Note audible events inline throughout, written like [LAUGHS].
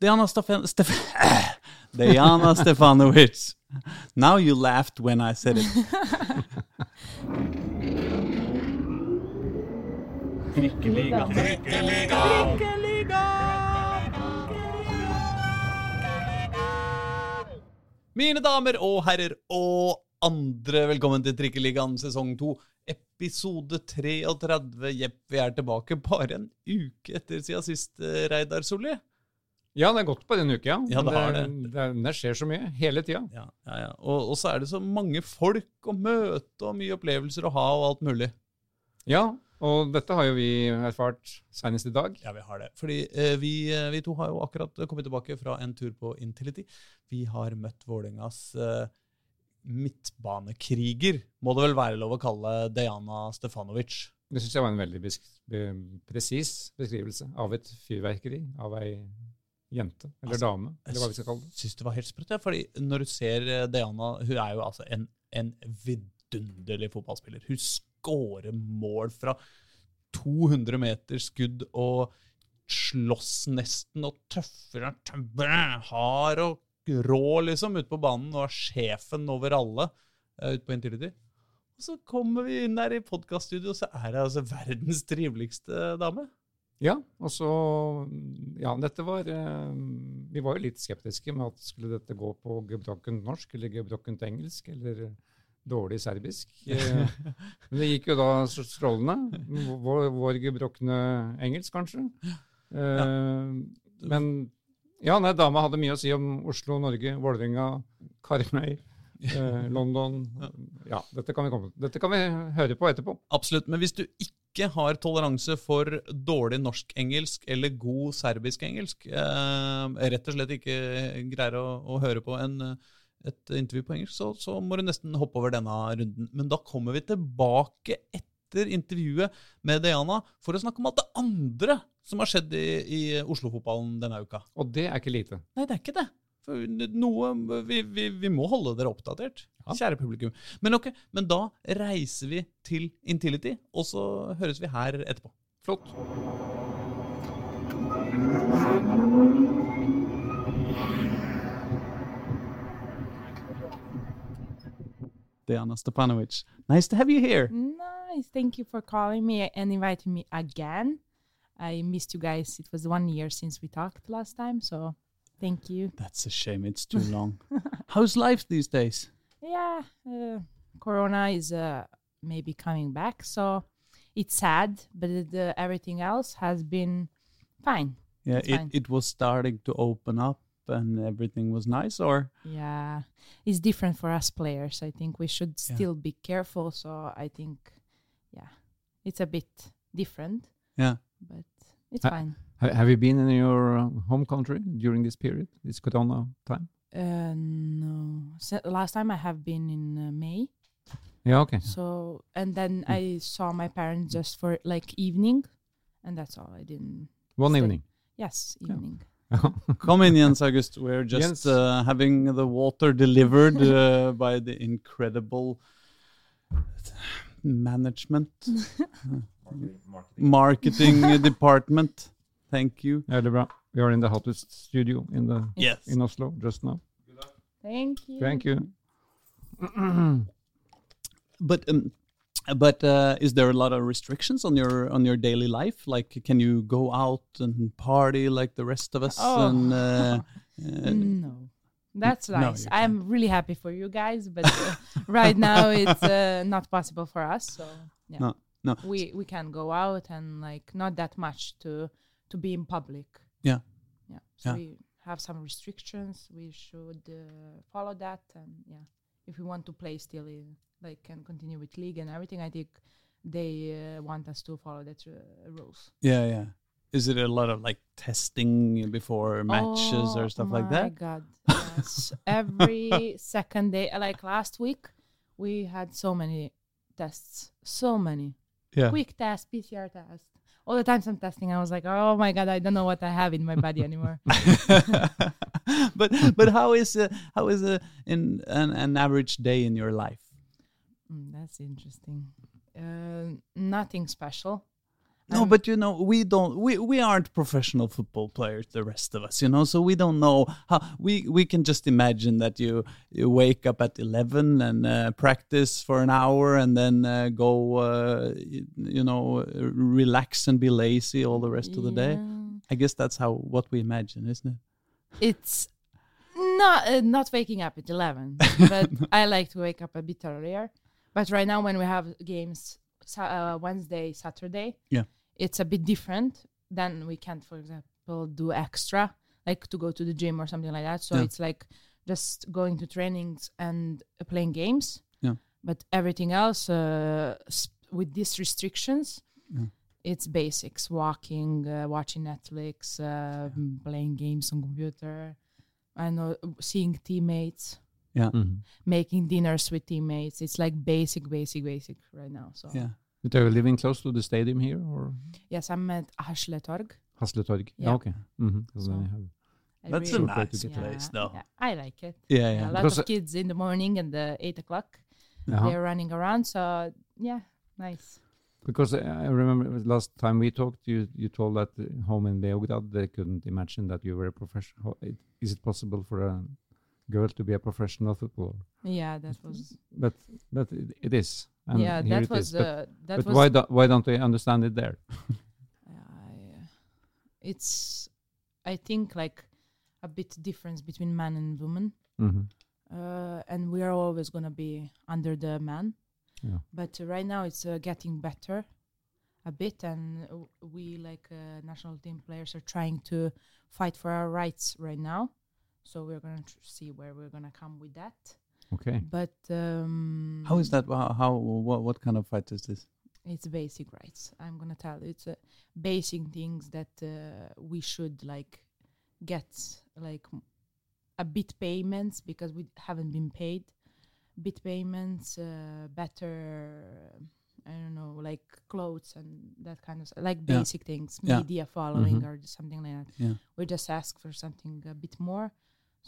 Diana Stefan Stef [COUGHS] Diana Stefanovic. Now you laughed when I said it. Trikkeliga. Mine damer og herrer og andre, velkommen til Trikkeligaen sesong 2. Episode 33. Jepp, vi er tilbake bare en uke etter siden sist, eh, Reidar Solli. Ja, det har gått på den uka, ja. Ja, det har det. det, det skjer så mye hele tida. Ja, ja, ja. Og, og så er det så mange folk å møte og mye opplevelser å ha og alt mulig. Ja, og dette har jo vi erfart senest i dag. Ja, vi har det. Fordi eh, vi, eh, vi to har jo akkurat kommet tilbake fra en tur på Intility. Vi har møtt Vålerengas eh, midtbanekriger, må det vel være lov å kalle Dejana Stefanovic. Det syns jeg var en veldig besk be presis beskrivelse av et fyrverkeri av ei jente, eller Altså, dame, eller hva vi skal kalle det. Jeg Syns det var helt sprøtt, ja, fordi når du ser Diana, Hun er jo altså en, en vidunderlig fotballspiller. Hun skårer mål fra 200 meter skudd og slåss nesten og tøffer hard og rå, liksom, ute på banen og er sjefen over alle uh, ute på Intility. Og så kommer vi inn der i podkaststudioet, og så er det altså verdens triveligste dame. Ja, og så Ja, dette var eh, Vi var jo litt skeptiske med at skulle dette gå på gebrokkent norsk eller gebrokkent engelsk eller dårlig serbisk. [LAUGHS] Eh, Men det gikk jo da strålende. Vår, vår gebrokne engelsk, kanskje. Eh, Men ja, nei, dama hadde mye å si om Oslo, Norge, Vålerenga, Karmøy, [LAUGHS] London. Ja, dette kan, vi komme. dette kan vi høre på etterpå. Absolutt. Men hvis du ikke har toleranse for dårlig norsk-engelsk eller god serbisk-engelsk, eh, rett og slett ikke greier å, å høre på en, et intervju på engelsk, så, så må du nesten hoppe over denne runden. Men da kommer vi tilbake etter intervjuet med Diana for å snakke om alt det andre som har skjedd i, i Oslo-fotballen denne uka. Og det er ikke lite. Nei, det er ikke det. Noe, vi, vi, vi må holde dere oppdatert, Ja. kjære publikum. Men, ok, men da reiser vi til Intility, og så høres vi her etterpå. Flott. Diana Stepanovic, nice to have you here. Nice. Thank you for calling me and inviting me again. I missed you guys. It was one year since we talked last time, so thank you. That's a shame, it's too [LAUGHS] long. How's life these days? Yeah, uh, Corona is uh, maybe coming back, so it's sad, but it, uh, everything else has been fine. Yeah, It's it, fine. it was starting to open up and everything was nice, or? Yeah, it's different for us players. I think we should Yeah. still be careful. So I think, yeah, it's a bit different, Yeah. but it's Uh, fine. Ha- Have you been in your uh, home country during this period, this corona time? Uh, no. So last time I have been in uh, May. Yeah, okay. So and then Hmm. I saw my parents just for like evening, and that's all. I didn't. One stay. evening. Yes, Yeah. evening. [LAUGHS] Come in, Jens August. We're just Jens. uh, having the water delivered uh, [LAUGHS] by the incredible management, [LAUGHS] marketing department. Thank you. Ja, det er bra. We are in the hottest studio in, the, Yes. in Oslo just now. Thank you. Thank you. [CLEARS THROAT] But um, but uh, is there a lot of restrictions on your on your daily life? Like, can you go out and party like the rest of us? Oh. And uh, [LAUGHS] uh, no. That's nice. you I'm really happy for you guys, but uh, right now [LAUGHS] it's uh, not possible for us. So yeah, No, no. we we can go out and like not that much to to be in public. Yeah. yeah. So Yeah. we have some restrictions. We should uh, follow that, and yeah, if we want to play still, in, like and continue with league and everything, I think they uh, want us to follow that uh, rules. yeah, yeah. Is it a lot of like testing before matches or Oh stuff like my that? God, yes. [LAUGHS] Every second day, like last week, we had so many tests, so many Yeah. quick test, PCR test. All the times I'm testing, I was like, oh my God, I don't know what I have in my body anymore. [LAUGHS] but but how is uh, how is uh, in an, an average day in your life? Mm, that's interesting. Uh, nothing special. No, Um, but you know, we don't. We, we aren't professional football players. The rest of us, you know, so we don't know how. We we can just imagine that you you wake up at eleven and uh, practice for an hour, and then uh, go, uh, you, you know, relax and be lazy all the rest of the day. I guess that's how what we imagine, isn't it? It's not uh, not waking up at eleven, [LAUGHS] but I like to wake up a bit earlier. But right now, when we have games uh, Wednesday, Saturday, Yeah. It's a bit different. Then we can't, for example, do extra like to go to the gym or something like that. So Yeah. it's like just going to trainings and uh, playing games. Yeah. But everything else, uh, s- with these restrictions, Yeah. it's basics: walking, uh, watching Netflix, uh, playing games on computer. I know seeing teammates, Mhm. making dinners with teammates. It's like basic, basic, basic right now. So Yeah. But are you living close to the stadium here or yes, I'm at Hasletorg. Hasletorg? Yeah. okay. hmm So- have That's really- a nice to get place, yeah, though. yeah, I like it. Yeah, Yeah, yeah. a lot Because, of uh, kids in the morning and the eight o'clock. Uh-huh. They're running around. So yeah, nice. Because uh, I remember last time we talked, you you told that uh, home in Beograd they couldn't imagine that you were a professional. Is it possible for a girl to be a professional footballer? Yeah, that was. But but it, it is. And yeah, that was. is. But, Uh, that but was. why do, why don't they understand it there? [LAUGHS] It's. I think like a bit difference between man and woman. hmm uh, and we are always gonna be under the man. Yeah. But right now it's uh, getting better a bit, and we like uh, national team players are trying to fight for our rights right now. So we're gonna tr- see where we're gonna come with that. Okay. But um, How is that? How, how what, what kind of fight is this? It's basic rights. I'm gonna tell you, it's uh, basic things that uh, we should like get like a bit payments because we haven't been paid. Bit payments, uh, better. I don't know, like clothes and that kind of s- like Yeah. basic things, Yeah. media following Mhm. or something like that. Yeah. We just ask for something a bit more,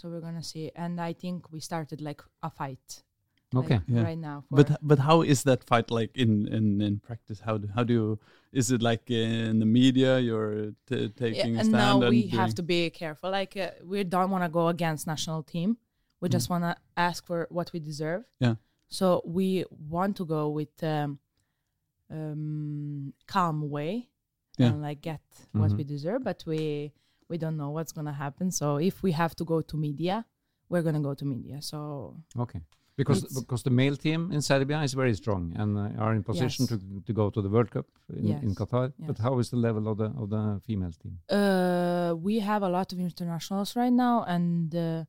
so we're gonna see. And I think we started like a fight, like, Okay. Yeah. right now. But but how is that fight like in in, in practice? How do, how do you? Is it like in the media? You're t- taking a and stand now we doing- have to be careful. Like uh, we don't want to go against national team. We Mm. just want to ask for what we deserve. Yeah. So we want to go with um, um, calm way Yeah. and like get what Mhm. we deserve, but we we don't know what's gonna happen. So if we have to go to media, we're gonna go to media. So Okay. Because because the male team in Serbia is very strong and uh, are in position Yes. to to go to the World Cup in, in Yes. Qatar. But how is the level of the of the female team? Uh, we have a lot of internationals right now, and uh,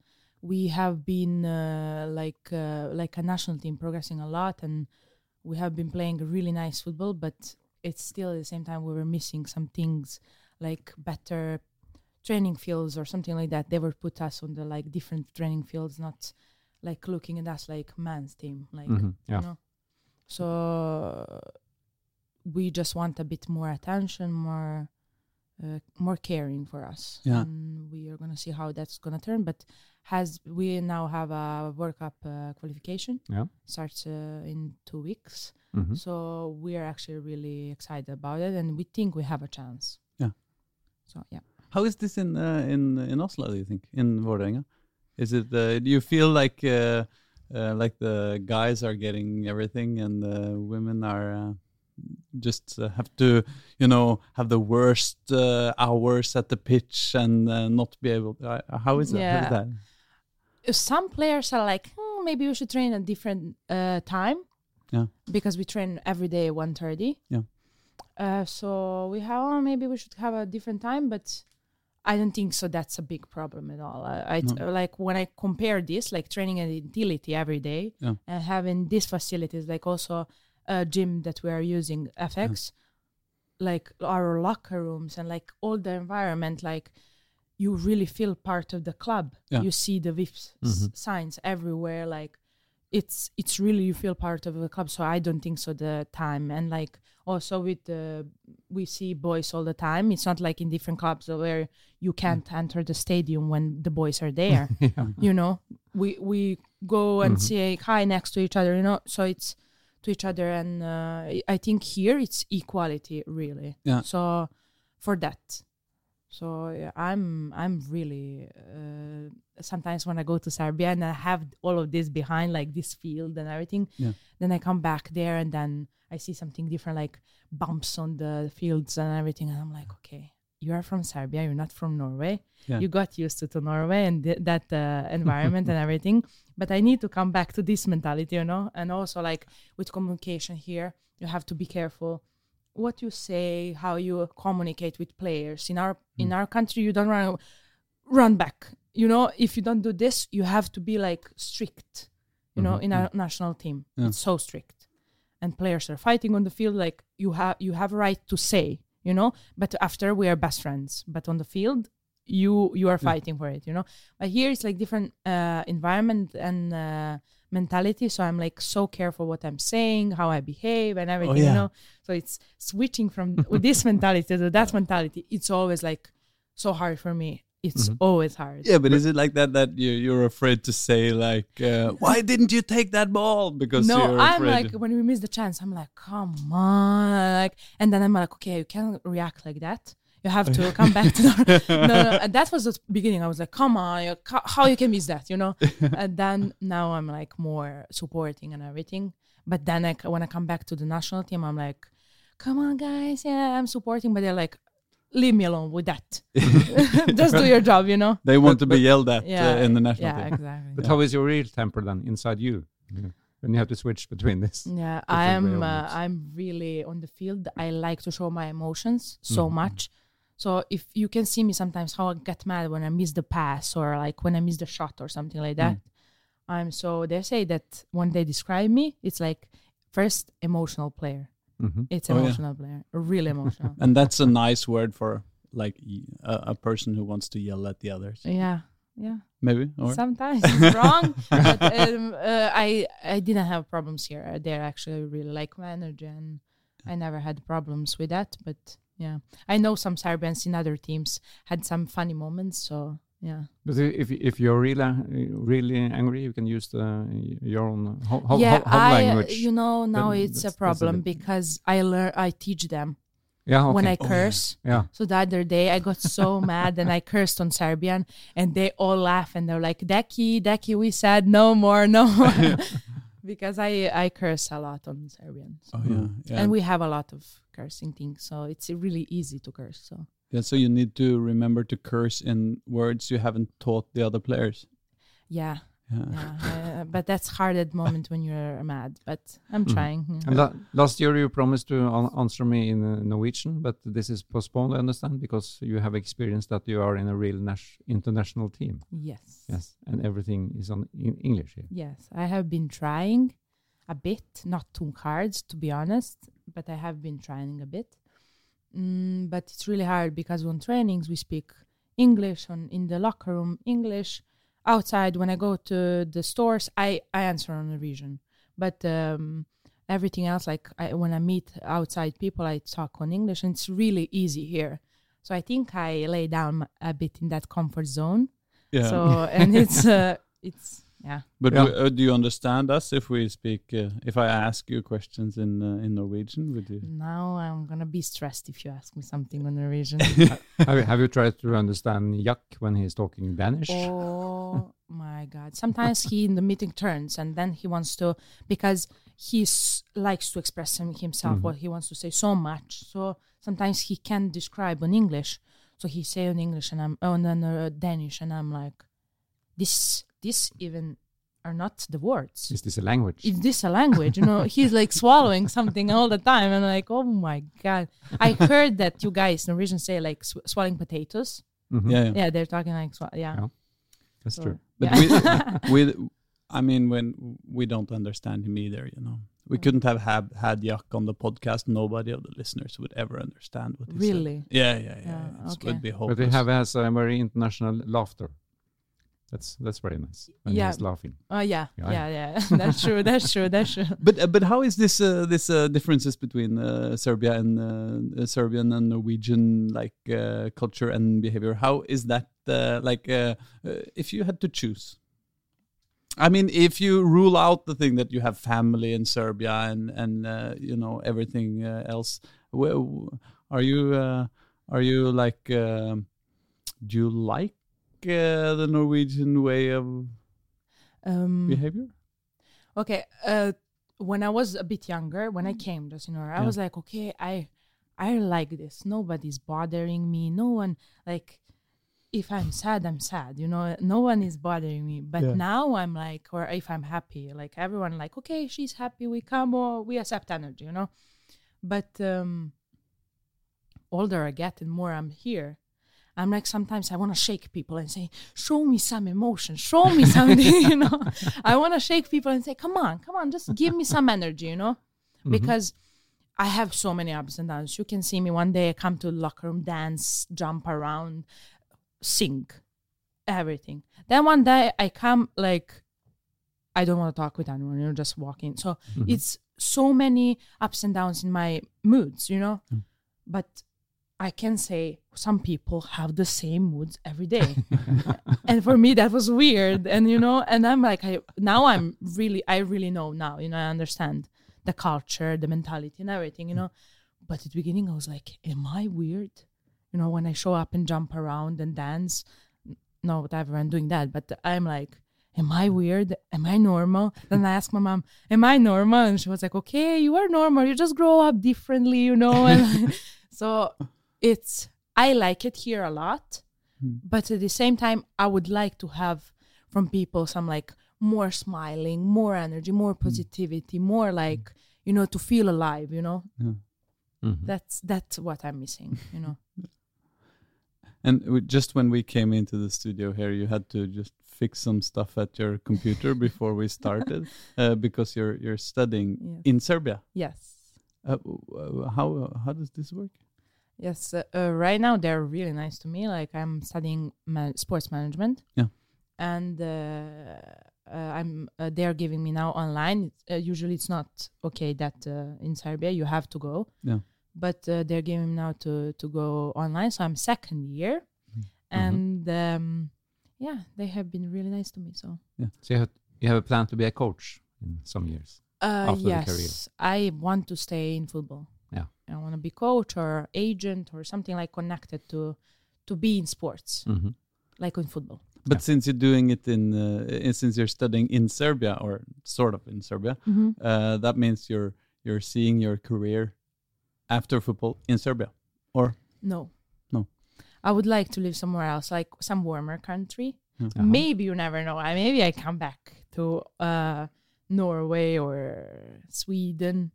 we have been uh, like uh, like a national team progressing a lot, and we have been playing really nice football. But it's still at the same time we were missing some things like better training fields or something like that. They were put us on the like different training fields, not like looking at us like man's team, like Mhm, Yeah. you know. So we just want a bit more attention, more uh, more caring for us. Yeah. And we are gonna see how that's gonna turn. But has we now have a World Cup uh, qualification? Yeah. Starts uh, in two weeks. Mhm. So we are actually really excited about it, and we think we have a chance. Yeah. So yeah. How is this in uh, in in Oslo? Do you think in Vålerenga? Is it? Uh, do you feel like uh, uh, like the guys are getting everything and the women are uh, just uh, have to, you know, have the worst uh, hours at the pitch and uh, not be able? To, uh, how is that? Yeah. is that? some players are like hmm, maybe we should train at different uh, time Yeah. because we train every day 1.30 Yeah. uh, so we have oh, maybe we should have a different time but i don't think so that's a big problem at all i, I No. like when i compare this like training at Intility every day Yeah. and having these facilities like also a gym that we are using fx like our locker rooms and like all the environment like you really feel part of the club Yeah. you see the VIPs s- mm-hmm. signs everywhere like it's it's really you feel part of the club so i don't think so the time. And like also with the we see boys all the time it's not like in different clubs where you can't enter the stadium when the boys are there [LAUGHS] you know? We we go and say hi next to each other you know? So it's to each other, and uh, I- I think here it's equality really. Yeah. So for that, so yeah, I'm I'm really uh, sometimes when I go to Serbia and I have all of this behind like this field and everything, Yeah. then I come back there and then I see something different like bumps on the fields and everything, and I'm like, okay, you are from Serbia, you're not from Norway. Yeah. You got used to, to Norway and th- that uh, environment and [LAUGHS] everything, but I need to come back to this mentality, you know, and also like with communication here, you have to be careful what you say, how you communicate with players. In our Mm. in our country, you don't run run back. You know, if you don't do this, you have to be like strict. You know, Mhm. in our national team, Mm-hmm. Yeah. it's so strict, and players are fighting on the field. Like you have you have a right to say, you know, but after we are best friends. But on the field, you you are Yeah. fighting for it. You know, but here it's like different uh, environment and. Uh, mentality so i'm like so careful what i'm saying how i behave and everything yeah. you know so it's switching from [LAUGHS] with this mentality to that mentality. It's always like so hard for me. It's Mhm. always hard. Yeah, but is it like that that you you're afraid to say like, uh, why didn't you take that ball? Because no, I'm like when we miss the chance, I'm like, come on, like, and then I'm like, okay, you can't react like that. You have to come back to the [LAUGHS] [LAUGHS] no, no. And that was the beginning. I was like, come on, you, how you can miss that, you know? [LAUGHS] and then now I'm like more supporting and everything. But then like when I come back to the national team, I'm like, come on, guys, yeah, I'm supporting. But they're like, leave me alone with that. Just do your job, you know? they want to be yelled at Yeah, uh, in the national Yeah, team. exactly. But Yeah. how is your real temper then inside you? Yeah. When you have to switch between this. Yeah, I'm. Uh. I'm really on the field. I like to show my emotions so Mhm. much. So if you can see me sometimes, how I get mad when I miss the pass or like when I miss the shot or something like that. I'm so. They say that when they describe me, it's like first emotional player. Mhm. It's Oh, yeah. emotional player, really emotional. [LAUGHS] And that's a nice word for like a person who wants to yell at the others. yeah, yeah. Maybe or Sometimes it's wrong, [LAUGHS] but um, uh, I I didn't have problems here. They're actually really like my energy, and I never had problems with that. But yeah, I know some Serbians in other teams had some funny moments. So yeah, But if if you're really really angry, you can use the your own ho- ho- yeah. ho- I language. you know now Then it's a that's a problem because I learn I teach them yeah, okay. when I Oh, curse. yeah. So the other day I got so [LAUGHS] mad and I cursed on Serbian and they all laugh and they're like, Deki, Deki, we said no more, no more. [LAUGHS] because I, I curse a lot on Serbian. So. oh yeah, mm. yeah. And we have a lot of cursing things. So it's really easy to curse. So yeah. So you need to remember to curse in words you haven't taught the other players. yeah, Yeah. yeah. uh, but that's hard at the moment when you're mad. But I'm Mhm. trying. And la- last year you promised to answer me in uh, Norwegian, but this is postponed. I understand because you have experienced that you are in a real international team. Yes. Yes, and everything is on in English here. Yes, I have been trying a bit, not too hard to be honest, but I have been trying a bit. Mm, but it's really hard because on trainings we speak English, on in the locker room English. Outside, when I go to the stores, I I answer on Norwegian. But um, everything else, like I, when I meet outside people, I talk on English, and it's really easy here. So I think I lay down a bit in that comfort zone. Yeah. So [LAUGHS] and it's uh, it's yeah. but Yeah. w- uh, do you understand us if we speak? Uh, if I ask you questions in uh, in Norwegian, would you? Now I'm gonna be stressed if you ask me something in Norwegian. [LAUGHS] have, you, have you tried to understand Jack when he's talking Danish? oh my god! Sometimes he in the meeting turns and then he wants to because he likes to express him, himself Mhm. what he wants to say so much. So sometimes he can't describe in English. So he say in English and I'm oh and then uh, Danish and I'm like, this this even are not the words. Is this a language? is this a language? You know, [LAUGHS] he's like swallowing something all the time, and I'm like, oh my god! I heard that you guys Norwegians say like sw- swallowing potatoes. Mhm. Yeah, yeah. Yeah, they're talking like swa- yeah. Yeah. That's So, true. But yeah. we, [LAUGHS] we, I mean, when we don't understand him either, you know, we Mm. couldn't have had, had Jack on the podcast. Nobody of the listeners would ever understand what he said. really. Yeah, yeah, yeah. Yeah, yeah. It okay. would be hopeless. But he have has a very international laughter. That's that's very nice when Yeah. he's laughing. Oh yeah, Yeah. yeah, yeah. [LAUGHS] that's true. That's true. That's true. [LAUGHS] But uh, but how is this uh, this uh, differences between uh, Serbia and uh, uh, Serbian and Norwegian like uh, culture and behavior? How is that uh, like uh, uh, if you had to choose? I mean, if you rule out the thing that you have family in Serbia and and uh, you know everything uh, else, wh- wh- are you uh, are you like do you like uh, the Norwegian way of Um, behavior? Okay. Uh, when I was a bit younger, when I came to Sinora, I was like, okay, I, I like this. Nobody's bothering me. No one like, if I'm sad, I'm sad. You know, no one is bothering me. But Yeah. now I'm like, or if I'm happy, like everyone like, okay, she's happy. We come or we accept energy. You know, but um, older I get and more I'm here. I'm like sometimes I want to shake people and say, "Show me some emotion, show me something." [LAUGHS] you know, I want to shake people and say, "Come on, come on, just give me some energy," you know, mm-hmm. because I have so many ups and downs. You can see me one day I come to the locker room, dance, jump around, sing, everything. Then one day I come like I don't want to talk with anyone, you know, just walking. So mm-hmm. it's so many ups and downs in my moods, you know. Mm. But I can say some people have the same moods every day. [LAUGHS] and for me that was weird. And you know, and I'm like I now I'm really I really know now, you know, I understand the culture, the mentality and everything, you know. But at the beginning I was like, Am I weird? You know, when I show up and jump around and dance. No, whatever, I'm doing that. But I'm like, Am I weird? Am I normal? Then I asked my mom, Am I normal? And she was like, Okay, you are normal. You just grow up differently, you know. [LAUGHS] And [LAUGHS] so it's I like it here a lot, but at the same time, I would like to have from people some like more smiling, more energy, more positivity, more like you know to feel alive. You know, Mhm. that's that's what I'm missing. You know, [LAUGHS] And we, just when we came into the studio here, you had to just fix some stuff at your computer before we started [LAUGHS] uh, because you're you're studying Yes. in Serbia. yes, Uh, w- w- how how does this work? Yes. Uh, uh, right now they're really nice to me. Like I'm studying ma- sports management. Yeah. and uh, uh, I'm uh, they're giving me now online. It's, uh, usually, it's not okay that uh, in Serbia you have to go. Yeah. But uh, they're giving me now to to go online. So I'm second year, and um, yeah, they have been really nice to me. So yeah. So you have, you have a plan to be a coach in some years. uh, After the career. yes, I want to stay in football. Yeah. I want to be coach or agent or something like connected to to be in sports, Mhm. like in football. But Yeah. since you're doing it in, uh, since you're studying in Serbia or sort of in Serbia, uh, that means you're you're seeing your career after football in Serbia, or No. No. I would like to live somewhere else, like some warmer country. Uh-huh. Maybe you never know. I maybe I come back to uh, Norway or Sweden.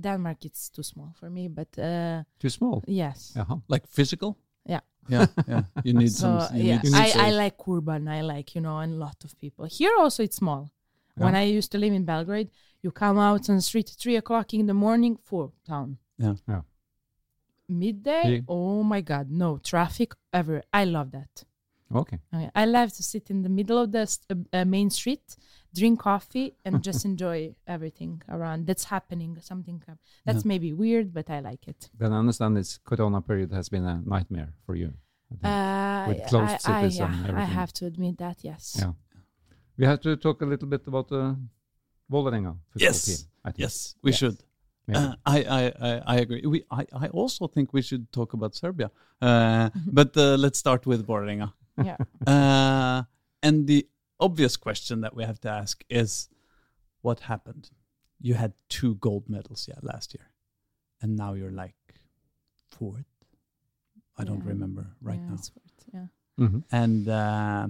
Denmark, it's too small for me, but uh, Too small. yes. Uh-huh. like physical? Yeah. yeah, yeah. You need [LAUGHS] So some. You yeah, need I, some I like urban. I like you know, and a lot of people here. Also, it's small. When I used to live in Belgrade, you come out on the street three o'clock in the morning, full town. Yeah. Yeah. Midday, Yeah. oh my god, no traffic ever. I love that. Okay. Okay. I love to sit in the middle of the st- uh, uh, main street, drink coffee, and [LAUGHS] just enjoy everything around that's happening. Something hap- that's maybe weird, but I like it. Then I understand this Corona period has been a nightmare for you. I think. Uh, With closed I, I, cities and yeah, I have to admit that. Yes. Yeah. We have to talk a little bit about the Vålerenga football Yes. team. I think. Yes, we Yes. should. Maybe. Uh, I, I, I, I agree. We, I, I also think we should talk about Serbia. Uh, [LAUGHS] but uh, let's start with Vålerenga. Yeah. Uh, and the obvious question that we have to ask is, what happened? You had two gold medals, yeah, last year, and now you're like fourth. I don't Yeah. remember right yeah, now, it's weird, Yeah. Mhm. and uh,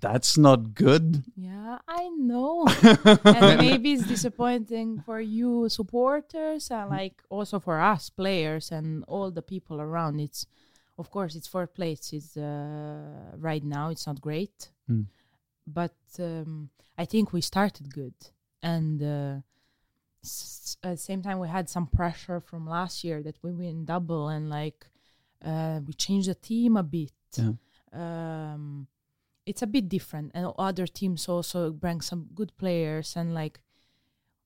that's not good. Yeah, I know. [LAUGHS] and maybe it's disappointing for you supporters and like also for us players and all the people around. It's of course it's fourth place. It's uh, right now it's not great, Mm. But um, I think we started good and. Uh, s- at the same time, we had some pressure from last year that we win double and like uh, we changed the team a bit. Yeah. Um, it's a bit different and other teams also bring some good players and like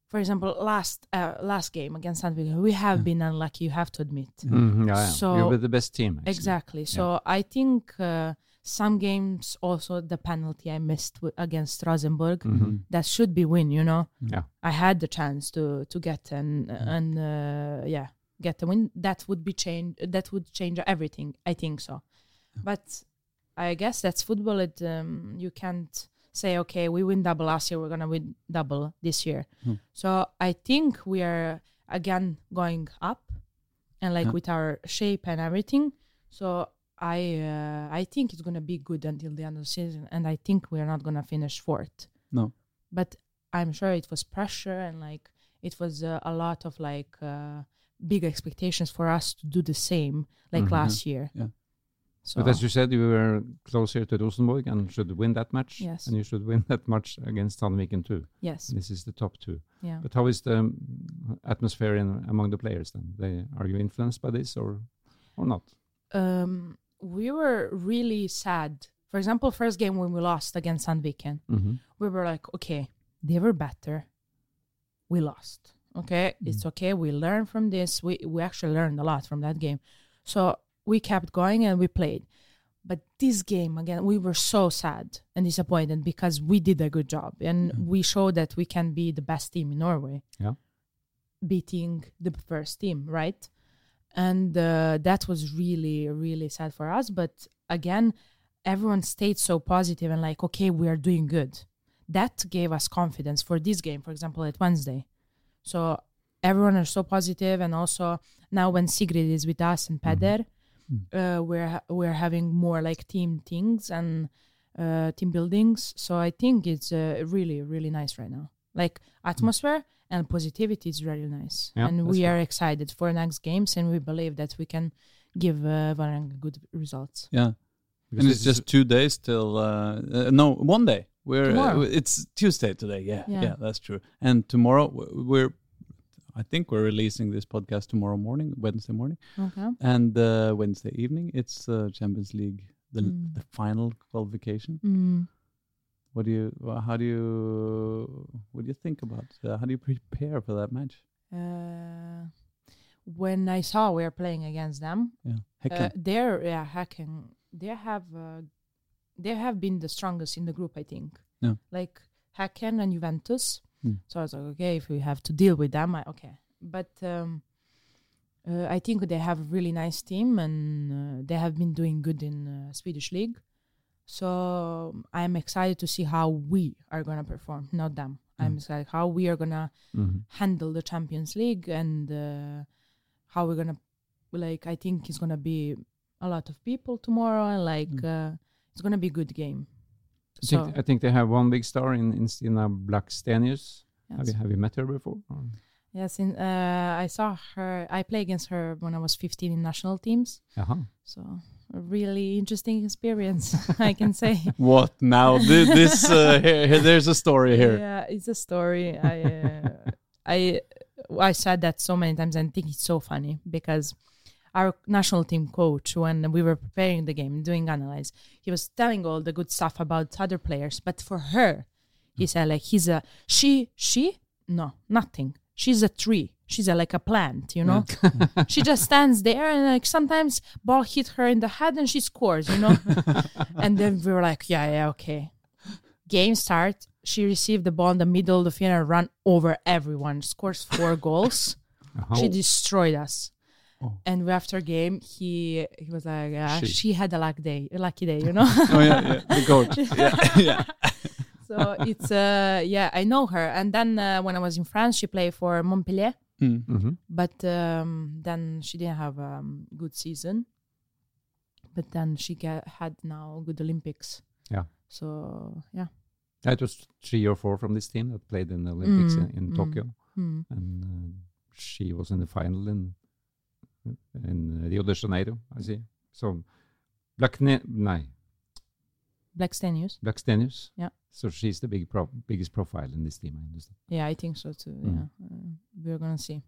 for example last uh, last game against Sandvik we have Yeah. been unlucky you have to admit Mhm, yeah, yeah. So- You're with the best team. actually. exactly so i think uh, some games also the penalty I missed w- against Rosenborg Mhm. that should be win. You know, Yeah. I had the chance to to get an and uh, yeah get the win. That would be change. That would change everything. I think so, but I guess that's football. It um, you can't say okay we win double last year we're gonna win double this year. Hmm. So I think we are again going up, and like Yeah. with our shape and everything. So I uh, I think it's gonna be good until the end of the season, and I think we're not gonna finish fourth. No. but I'm sure it was pressure and like it was uh, a lot of like uh, big expectations for us to do the same like Mhm. last year. Yeah. So But as you said, you were closer to Rosenborg and should win that match. Yes. And you should win that match against Sandviken too. yes, This is the top two. yeah. But how is the um, atmosphere in, among the players then? They, are you influenced by this or or not? um, we were really sad. For example, first game when we lost against Sandviken, Mm-hmm. we were like, okay, they were better. We lost. Okay, it's okay. We learned from this. We we actually learned a lot from that game. So we kept going and we played. But this game again, we were so sad and disappointed because we did a good job and we showed that we can be the best team in Norway. Yeah. Beating the first team, right? And uh, that was really, really sad for us. But again, everyone stayed so positive and like, okay, we are doing good. That gave us confidence for this game, for example, at Wednesday. So everyone are so positive, and also now when Sigrid is with us and Peder, uh, we're we're having more like team things and uh, team buildings. So I think it's uh, really really nice right now. Like atmosphere and positivity is really nice, Yeah, and that's we right. are excited for next games, and we believe that we can give uh, Vålerenga good results. Yeah. Because and it's just two days till uh, uh, no one day. We're uh, it's Tuesday today. Yeah, Yeah. yeah, that's true. And tomorrow we're, I think we're releasing this podcast tomorrow morning, Wednesday morning, Okay. and uh, Wednesday evening it's uh, Champions League, the Mm. the final qualification. Mm. What do you? How do you? What do you think about? Uh, how do you prepare for that match? Uh, when I saw we are playing against them, Yeah, uh, they're yeah Häcken. They have uh, they have been the strongest in the group, I think. Yeah. Like Häcken and Juventus. Hmm. So I was like, okay, if we have to deal with them, I, okay. But um, uh, I think they have a really nice team, and uh, they have been doing good in uh, Swedish league. So I'm excited to see how we are gonna perform, not them. I'm Mm. excited how we are gonna Mhm. handle the Champions League and uh, how we're gonna like. I think it's gonna be a lot of people tomorrow, and like Mm. uh, it's gonna be a good game. I So think, I think they have one big star in, in Stina Blackstenius. Have you have you met her before? or- yes. In, uh, I saw her. I played against her when I was 15 in national teams. Aha. So a really interesting experience, [LAUGHS] I can say. What now? Th- this uh, here, here- there's a story here. Yeah, it's a story. I uh, [LAUGHS] I I said that so many times and I think it's so funny because our national team coach when we were preparing the game doing analyze he was telling all the good stuff about other players but for her he said like he's a she she no nothing she's a tree she's a, like a plant you know [LAUGHS] she just stands there and like sometimes ball hit her in the head and she scores you know [LAUGHS] and then we were like yeah yeah okay game start she received the ball in the middle of the field and ran over everyone scores four [LAUGHS] goals she destroyed us Oh. and after game he he was like yeah, She. she. had a lucky day a lucky day you know Oh yeah, yeah, the coach. Yeah, yeah. so it's uh yeah i know her and then uh, when i was in france she played for montpellier Mm. Mhm. but um then she didn't have a um, good season but then she get, had now good olympics Yeah. so yeah That was three or four from this team that played in the Olympics Mm, in, in mm. Tokyo, hmm. and uh, she was in the final in in Rio de Janeiro. I see. So Black ne- nah, black stenius Blackstenius. Yeah. So she's the big pro- biggest profile in this team. I understand. yeah i think so too Mm. yeah uh, we're gonna see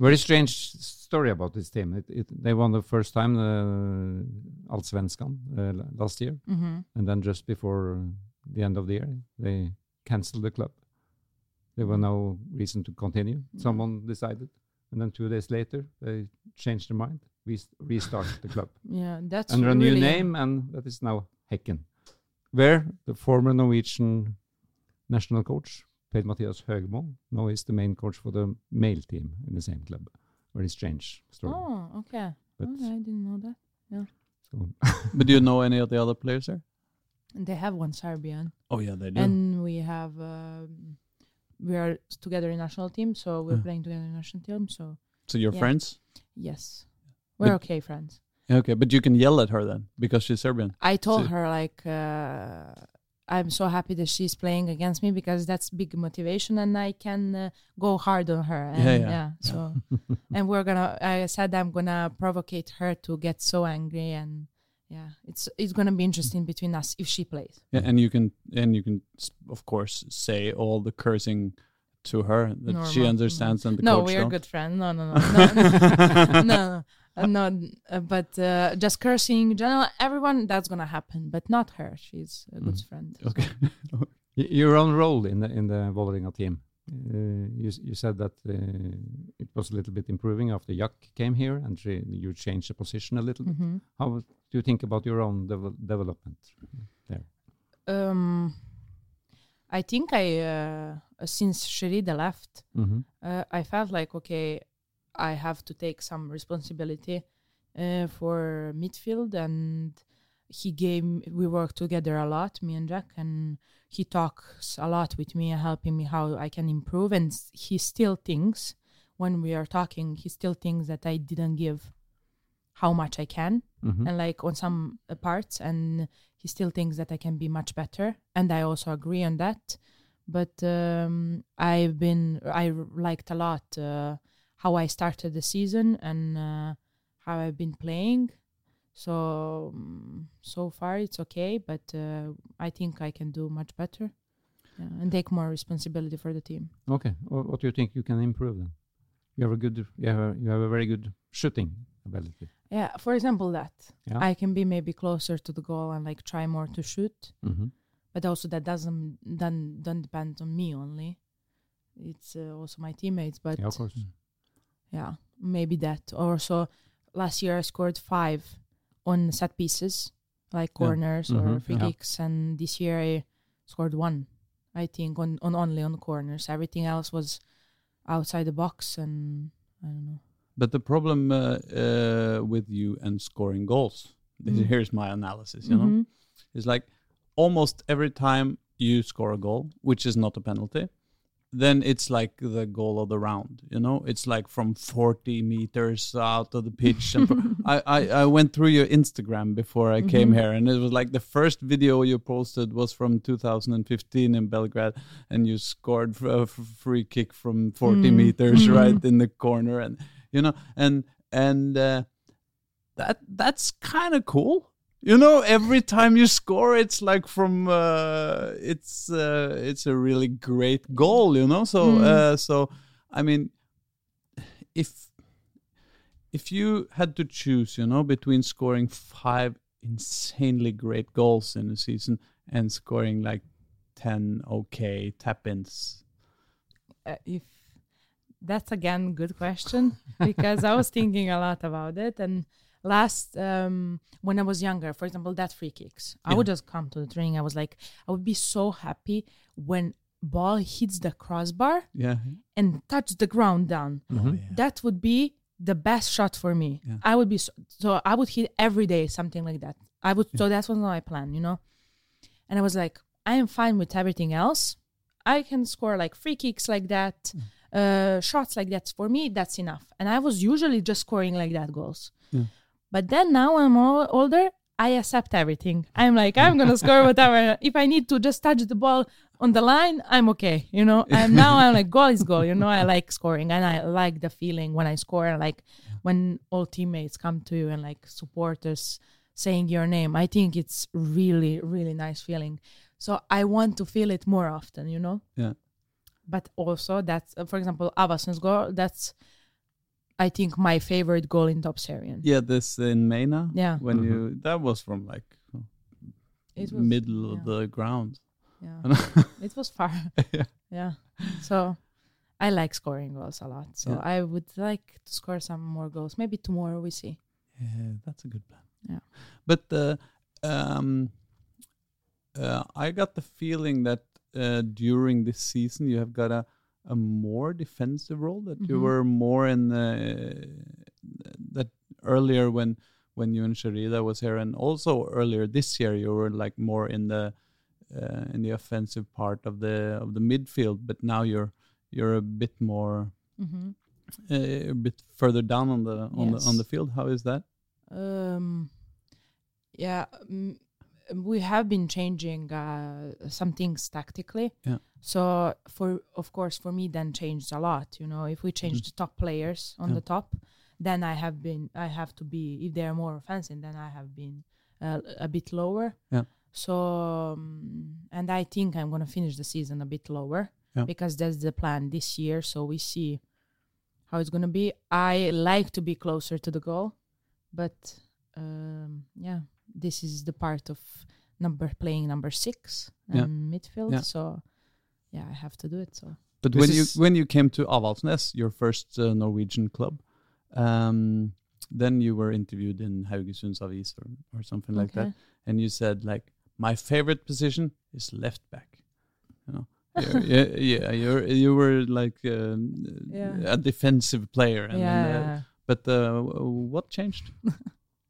Very strange story about this team. It, it, they won the first time uh, Allsvenskan uh, last year, hmm and then just before uh, the end of the year, they cancelled the club. There were no reason to continue. Mm. Someone decided, and then two days later, they changed their mind. We restart the club [LAUGHS] yeah that's under a new name, and that is now Häcken, where the former Norwegian national coach, Per Mathias Høgmo, now is the main coach for the male team in the same club. Very strange story. Oh, okay. But Oh, I didn't know that. so [LAUGHS] But do you know any of the other players there? They have one Serbian, Oh yeah, they do. and we have um, we are together in national team, so we're Yeah. playing together in national team. So so you're yeah. friends? yes, we're But- okay friends. Yeah, Okay, but you can yell at her then because she's Serbian. I told So- her like uh, I'm so happy that she's playing against me because that's big motivation and I can uh, go hard on her. And, Yeah, yeah. So [LAUGHS] and we're gonna. I said I'm gonna provocate her to get so angry and yeah, it's it's gonna be interesting between us if she plays. Yeah, and you can and you can of course say all the cursing to her that she understands and the no, coach we are don't. good friends. No, no, no, [LAUGHS] no, no, [LAUGHS] no, uh, no. uh, but uh, just cursing, in general, everyone that's gonna happen, but not her. She's a good Mm. friend. Okay. [LAUGHS] Y- Your own role in the in the Vålerenga team. Uh, you you said that uh, it was a little bit improving after Jack came here, and she, you changed the position a little bit. Mhm. How do you think about your own devel development? There um, I think I uh, since Sherida left, Mm-hmm. uh, I felt like okay, I have to take some responsibility uh, for midfield, and he gave. We work together a lot, me and Jack, and he talks a lot with me, helping me how I can improve. And he still thinks when we are talking, he still thinks that I didn't give how much I can Mm-hmm. and like on some uh, parts and he still thinks that i can be much better and i also agree on that but um, i've been i liked a lot uh, how i started the season and uh, how i've been playing so um, so far it's okay but uh, i think i can do much better yeah, and take more responsibility for the team Okay. Wha- What do you think you can improve then? You have a good. You have a, you have a very good shooting ability. yeah for example that Yeah. i can be maybe closer to the goal and like try more to shoot mm-hmm. but also that doesn't don't, don't depend on me only it's uh, also my teammates but Yeah, of course. Yeah, maybe that also last year i scored five on set pieces like Yeah. corners or free yeah. kicks and this year i scored one i think on, on only on corners everything else was outside the box and i don't know But the problem uh, uh, with you and scoring goals, this- Mm. here's my analysis. You know, Mhm. is like almost every time you score a goal, which is not a penalty, then it's like the goal of the round. You know, it's like from 40 meters out of the pitch. And [LAUGHS] I, I I went through your Instagram before I came Mhm. here, and it was like the first video you posted was from 2015 in Belgrade, and you scored a f- free kick from 40 Mm. meters Mhm. right in the corner, and you know, and and uh, that that's kind of cool. You know, every time you score, it's like from uh, it's uh, it's a really great goal. You know, so Mm. uh, so I mean, if if you had to choose, you know, between scoring five insanely great goals in a season and scoring like ten okay tap-ins, uh, if that's again good question because I was thinking a lot about it and last um when I was younger for example that free kicks. I would just come to the training. I was like I would be so happy when ball hits the crossbar yeah, and touch the ground down. Oh, yeah. that would be the best shot for me. Yeah. I would be so, so I would hit every day something like that. I would so that was my plan you know? And I was like I am fine with everything else. I can score like free kicks like that uh, shots like that. For me that's enough. And I was usually just scoring like that goals. Yeah. But then now I'm all older I accept everything. I'm like I'm gonna score [LAUGHS] whatever. If I need to just touch the ball on the line I'm okay you know? And now I'm like goal is goal you know? I like scoring and I like the feeling when I score and like when all teammates come to you and like supporters saying your name. I think it's really really nice feeling. So I want to feel it more often you know? Yeah. but also that's uh, for example Avaldsnes goal that's I think my favorite goal in Toppserien Yeah, this in Mena. Yeah. When Mhm. you that was from like It was- middle of the ground. yeah [LAUGHS] it was far [LAUGHS] Yeah. yeah so I like scoring goals a lot so Yeah. I would like to score some more goals maybe tomorrow we see Yeah, that's a good plan. Yeah. But uh, um, uh, I got the feeling that uh, during this season you have got a a more defensive role. That you Mhm. were more in the that earlier when when you and Sherida was here, and also earlier this year you were like more in the uh, in the offensive part of the of the midfield. But now you're you're a bit more hmm uh, a bit further down on the on the on the field. How is that? Um, yeah, mm, we have been changing uh, some things tactically. Yeah. So for of course for me then changed a lot. You know, if we change Mhm. the top players on Yeah. the top, then I have been I have to be if they are more offensive, then I have been uh, a bit lower. Yeah. So um, and I think I'm gonna finish the season a bit lower Yeah. because that's the plan this year. So we see how it's gonna be. I like to be closer to the goal, but um, yeah, this is the part of number playing number six Yeah. and midfield. Yeah. So yeah, I have to do it. So But This when you when you came to Avaldsnes, your first uh, Norwegian club, um, then you were interviewed in Haugesunds Avis or, or something like that, and you said like my favorite position is left back. You know, [LAUGHS] you're, yeah, yeah, you're you were like um, Yeah. a defensive player, and, uh, but uh, what changed? [LAUGHS]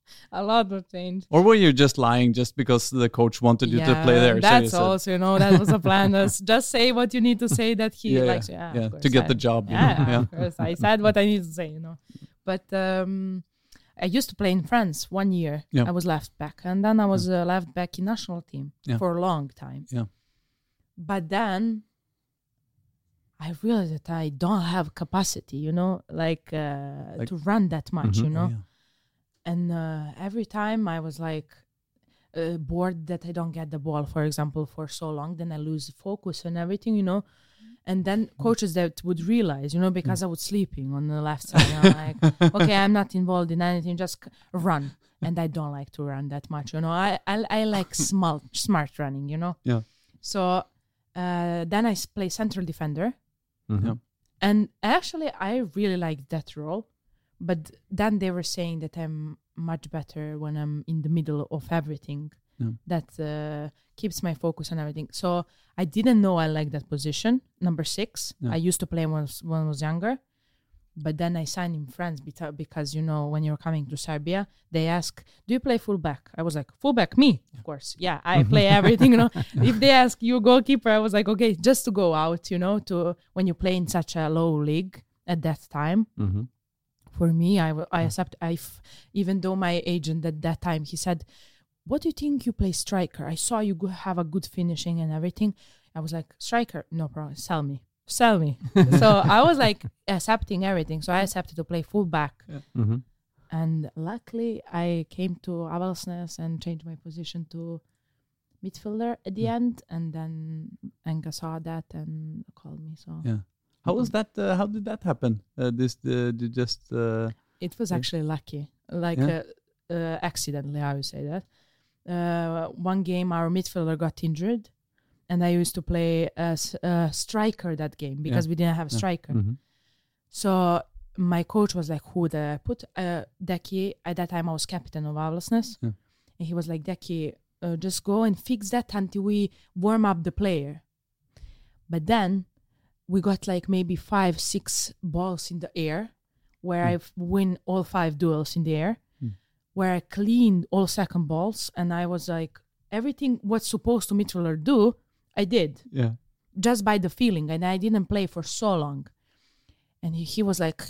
[LAUGHS] a lot of change. Or were you just lying just because the coach wanted you to play there? so That's said- also, you know, that was a plan. [LAUGHS] Just say what you need to say that he Yeah, likes. Yeah, yeah, to get I- the job. you Yeah, know? yeah. of course. I said what I need to say, you know. But um, I used to play in France one year. Yeah. I was left back, and then I was uh, left back in national team Yeah. for a long time. Yeah. But then I realized that I don't have capacity, you know, like, uh, Like- to run that much, Mhm. you know. Yeah. And uh, every time I was like uh, bored that I don't get the ball, for example, for so long, then I lose focus and everything, you know. And then coaches that would realize, you know, because I was sleeping on the left side, and I'm like, [LAUGHS] okay, I'm not involved in anything, just run. And I don't like to run that much, you know. I I, I like [LAUGHS] smart smart running, you know. Yeah. So uh, then I play central defender, Mhm. Yeah. and actually I really like that role. But then they were saying that I'm much better when I'm in the middle of everything. Yeah. That uh, keeps my focus on everything. So I didn't know I like that position, number six. Yeah. I used to play when I was, when I was younger. But then I signed in France because, because, you know, when you're coming to Serbia, they ask, Do you play fullback? I was like, Fullback, me? Of course. Yeah, I play [LAUGHS] everything, you know. if they ask you goalkeeper, I was like, Okay, just to go out, you know, to when you play in such a low league at that time Mhm. For me I, I accept i f- even though my agent at that time he said what do you think you play striker? I saw you have a good finishing and everything. I was like striker? No problem. Sell me. Sell me. [LAUGHS] So i was like accepting everything. So i accepted to play fullback. Mhm. and luckily i came to avaldsnes and changed my position to midfielder at the end. And then Enga saw that and called me so. Yeah. How was that? Uh, how did that happen? Uh, this uh, did just uh, It was Yeah. actually lucky, like Yeah. uh, uh, accidentally, I would say that. Uh, one game, our midfielder got injured, and I used to play as a striker that game because we didn't have a Yeah. striker. Mhm. So my coach was like, "Who the put uh, Deki?" At that time, I was captain of Avaldsnes, Yeah. and he was like, "Deki, uh, just go and fix that until we warm up the player." But then we got like maybe five, six balls in the air, where Hmm. I win all five duels in the air, Hmm. where I cleaned all second balls, and I was like, everything what's supposed to midfielder do, I did yeah just by the feeling and i didn't play for so long and he, he was like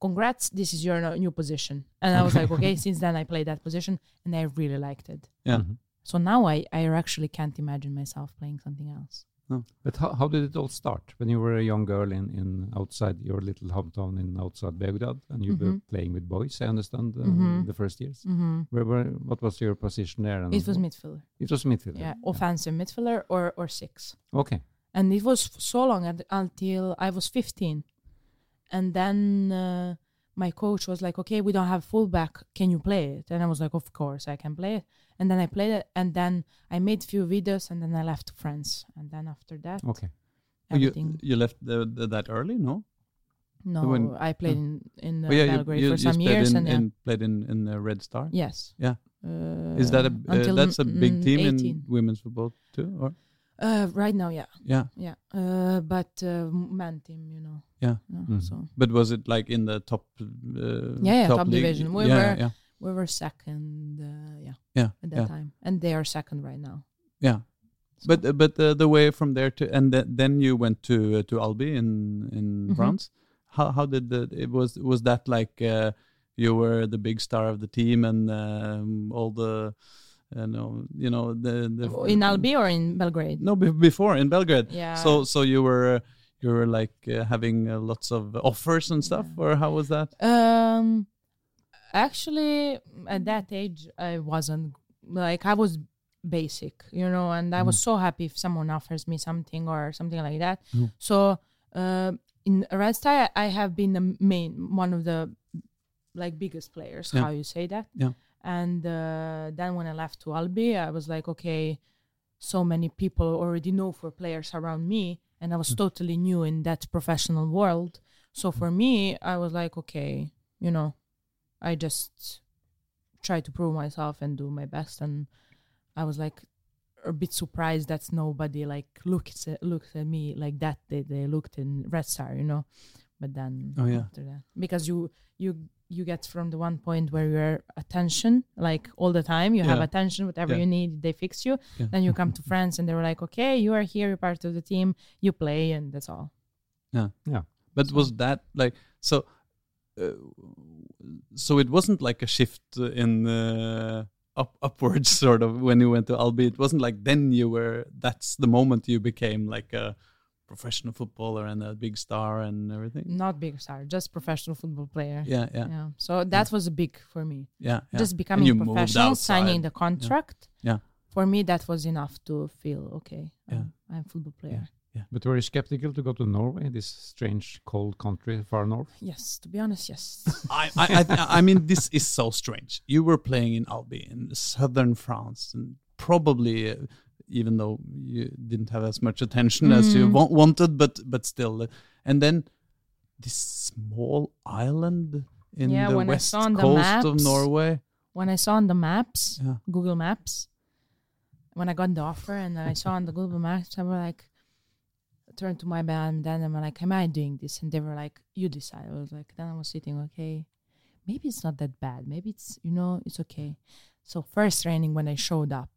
congrats this is your new position and i was like [LAUGHS] okay since then i played that position and i really liked it yeah? Mhm. so now i, I actually can't imagine myself playing something else But how, how did it all start when you were a young girl in, in outside your little hometown in outside Baghdad and you were Mhm. playing with boys? I understand uh, Mhm. the first years. mm-hmm. Where, where what was your position there? And it was midfielder It was midfielder. yeah offensive midfielder or or six Okay. and it was so long at, until I was 15. And then uh, my coach was like, "Okay, we don't have fullback. Can you play it?" And I was like, "Of course, I can play it." And then I played it, and then I made few videos, and then I left France. And then after that, Okay. Oh, You, you left the, the, that early? No. No, When- I played in in uh, Oh, yeah, Belgrade you, for you some years, in, and yeah. in, played in in the Red Star. yes. Yeah. Uh, Is that a uh, that's a big team 18. in women's football too? Or Uh, right now, yeah, yeah, yeah. Uh, but uh, man team, you know. Yeah. Mhm. So but was it like in the top? Uh, Yeah, yeah, top league? division. We yeah, were- yeah, we were second, uh, yeah, yeah, at that yeah, time, and they are second right now. yeah. So- But uh, but uh, the way from there to and th- then you went to uh, to Albi in in Mhm. France. How how did the it was was that like uh, you were the big star of the team and um, all the uh, no you know the, the in Albi or in Belgrade? no be- before in Belgrade. Yeah. So so you were uh, you were like uh, having uh, lots of offers and stuff, Yeah. or how was that? Um, actually, at that age, I wasn't like I was basic, you know, and I was so happy if someone offers me something or something like that. Mm. So, uh, in Red Star, I have been the main one of the like biggest players. Yeah. How you say that? Yeah. And uh, then when I left to Albi, I was like, okay, so many people already know for players around me, and I was Mm. totally new in that professional world. So for me, I was like, okay, you know, I just try to prove myself and do my best. And I was like a bit surprised that nobody like looks at looks at me like that. They they looked in Red Star, you know. But then Oh, yeah. after that, because you you you get from the one point where you're attention like all the time, you have attention, whatever Yeah. you need, they fix you. Yeah. Then you come [LAUGHS] to France and they were like, okay, you are here, you're part of the team, you play, and that's all. Yeah. Yeah. But So- was that like so? Uh, so it wasn't like a shift in uh, up upwards [LAUGHS] sort of when you went to Albi. It wasn't like then you were. That's the moment you became like a professional footballer and a big star and everything. Not big star, just professional football player. Yeah, yeah, yeah. Yeah. So that was a big for me. yeah. Just becoming professional, signing the contract. Yeah. For me, that was enough to feel okay. Yeah. um, I'm a football player. Yeah. But were you skeptical to go to Norway, this strange cold country far north? Yes, to be honest, yes. [LAUGHS] I, I, I, I mean, this is so strange. You were playing in Albi in southern France, and probably, uh, even though you didn't have as much attention as you Mm. wa- wanted, but but still, and then this small island in Yeah, the west on the coast of Norway. when I saw on the maps, Yeah. Google Maps, when I got the offer and I saw on the Google Maps, I was like, turned to my band, then I'm like, am I doing this? And they were like, you decide. I was like, then I was sitting, okay, maybe it's not that bad. Maybe it's, you know, it's okay. So first training when I showed up,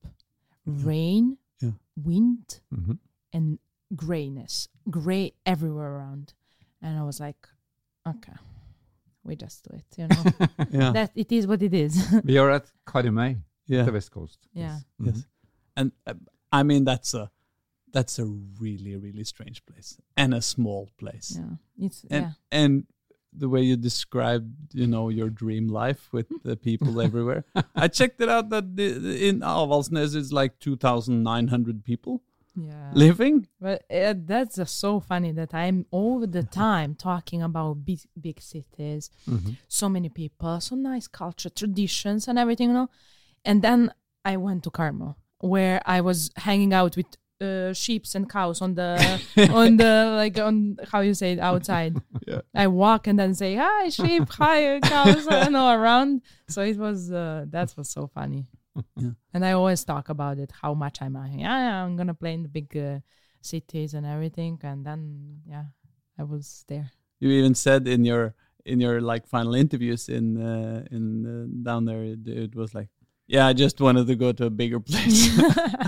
rain, Yeah. wind, hmm and grayness, gray everywhere around. And I was like, okay, we just do it, you know. [LAUGHS] Yeah, that it is what it is. [LAUGHS] We are at Karmøy, yeah, the west coast. Yeah. Mhm. yes. And uh, I mean, that's a that's a really really strange place and a small place. yeah, it's and yeah. and the way you described you know your dream life with the people [LAUGHS] everywhere i checked it out that the, in avaldsnes it's like 2900 people Yeah. living But uh, that's uh, so funny that I'm all the time talking about big, big cities, Mhm. so many people, so nice culture, traditions, and everything, you know. And then I went to Carmel, where I was hanging out with uh, sheep and cows on the [LAUGHS] on the like on how you say it outside. [LAUGHS] Yeah. I walk and then say hi sheep, hi cows, [LAUGHS] you know around. So it was uh, that was so funny. Yeah. And I always talk about it, how much I'm uh, yeah, I'm gonna play in the big uh, cities and everything, and then yeah, I was there. you even said in your in your like final interviews in uh, in uh, down there it, it was like yeah i just wanted to go to a bigger place [LAUGHS]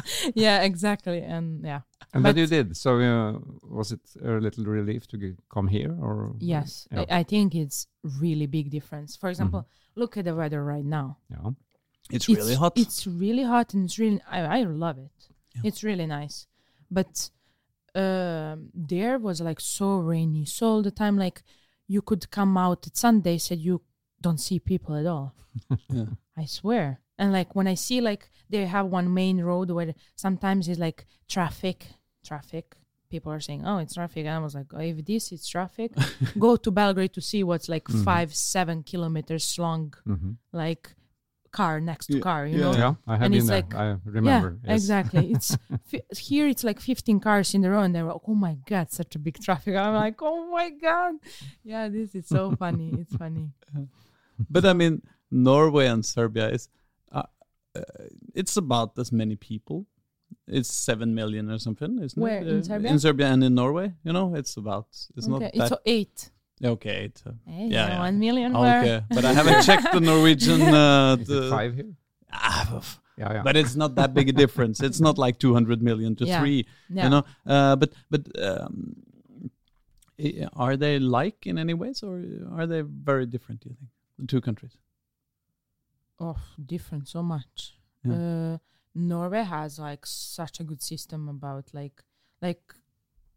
[LAUGHS] yeah, exactly, and yeah, And that But- you did. So uh, was it a little relief to get, come here, or yes, Yeah. I, I think it's really big difference. For example, look at the weather right now. yeah. it's really hot It's really hot, and it's really I, I love it. Yeah. It's really nice, but um, there was like so rainy, so all the time. Like you could come out at Sundays and you don't see people at all. [LAUGHS] yeah. I swear. And like when I see like they have one main road where sometimes it's like traffic, traffic. People are saying, "Oh, it's traffic," and I was like, oh, "If this is traffic, [LAUGHS] go to Belgrade to see what's like Mhm. five, seven kilometers long, hmm like car next to Yeah, car, you yeah. know. Yeah, I have And been it's there. like- I remember. Yeah, yes. exactly. [LAUGHS] It's fi- here. It's like 15 cars in a row, and they're like, "Oh my god, such a big traffic!" I'm like, "Oh my god, yeah, this is so funny. It's funny." [LAUGHS] But I mean, Norway and Serbia is, uh, it's about as many people. It's seven million or something, isn't Where, it? in Uh, Serbia? In Serbia and in Norway, you know, it's about. It's okay, not that. so eight. okay, it's, uh, Hey, Yeah, yeah, yeah. one million. where- okay, but I haven't [LAUGHS] checked the Norwegian. Uh, Is the, it five here? Ah, Yeah, yeah. but it's not that big a difference. It's not like 200 million to Yeah. three, Yeah. you know. Uh, but but um, are they like in any ways, or are they very different? Do you think the two countries? Oh, different so much. Yeah. Uh, Norway has like such a good system about like like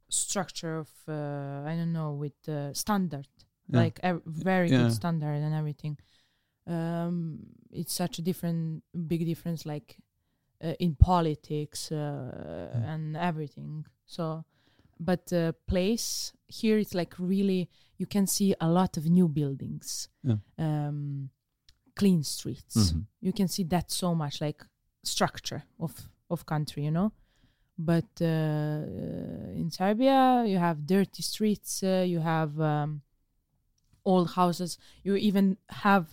structure of uh, I don't know with uh, standard Yeah. like ev- very Yeah. good standard and everything. Um, it's such a different big difference like uh, in politics uh, and everything. So, but the place here it's like really you can see a lot of new buildings, um, clean streets Mhm. you can see that so much like structure of of country you know but uh, uh, in serbia you have dirty streets uh, you have um, old houses you even have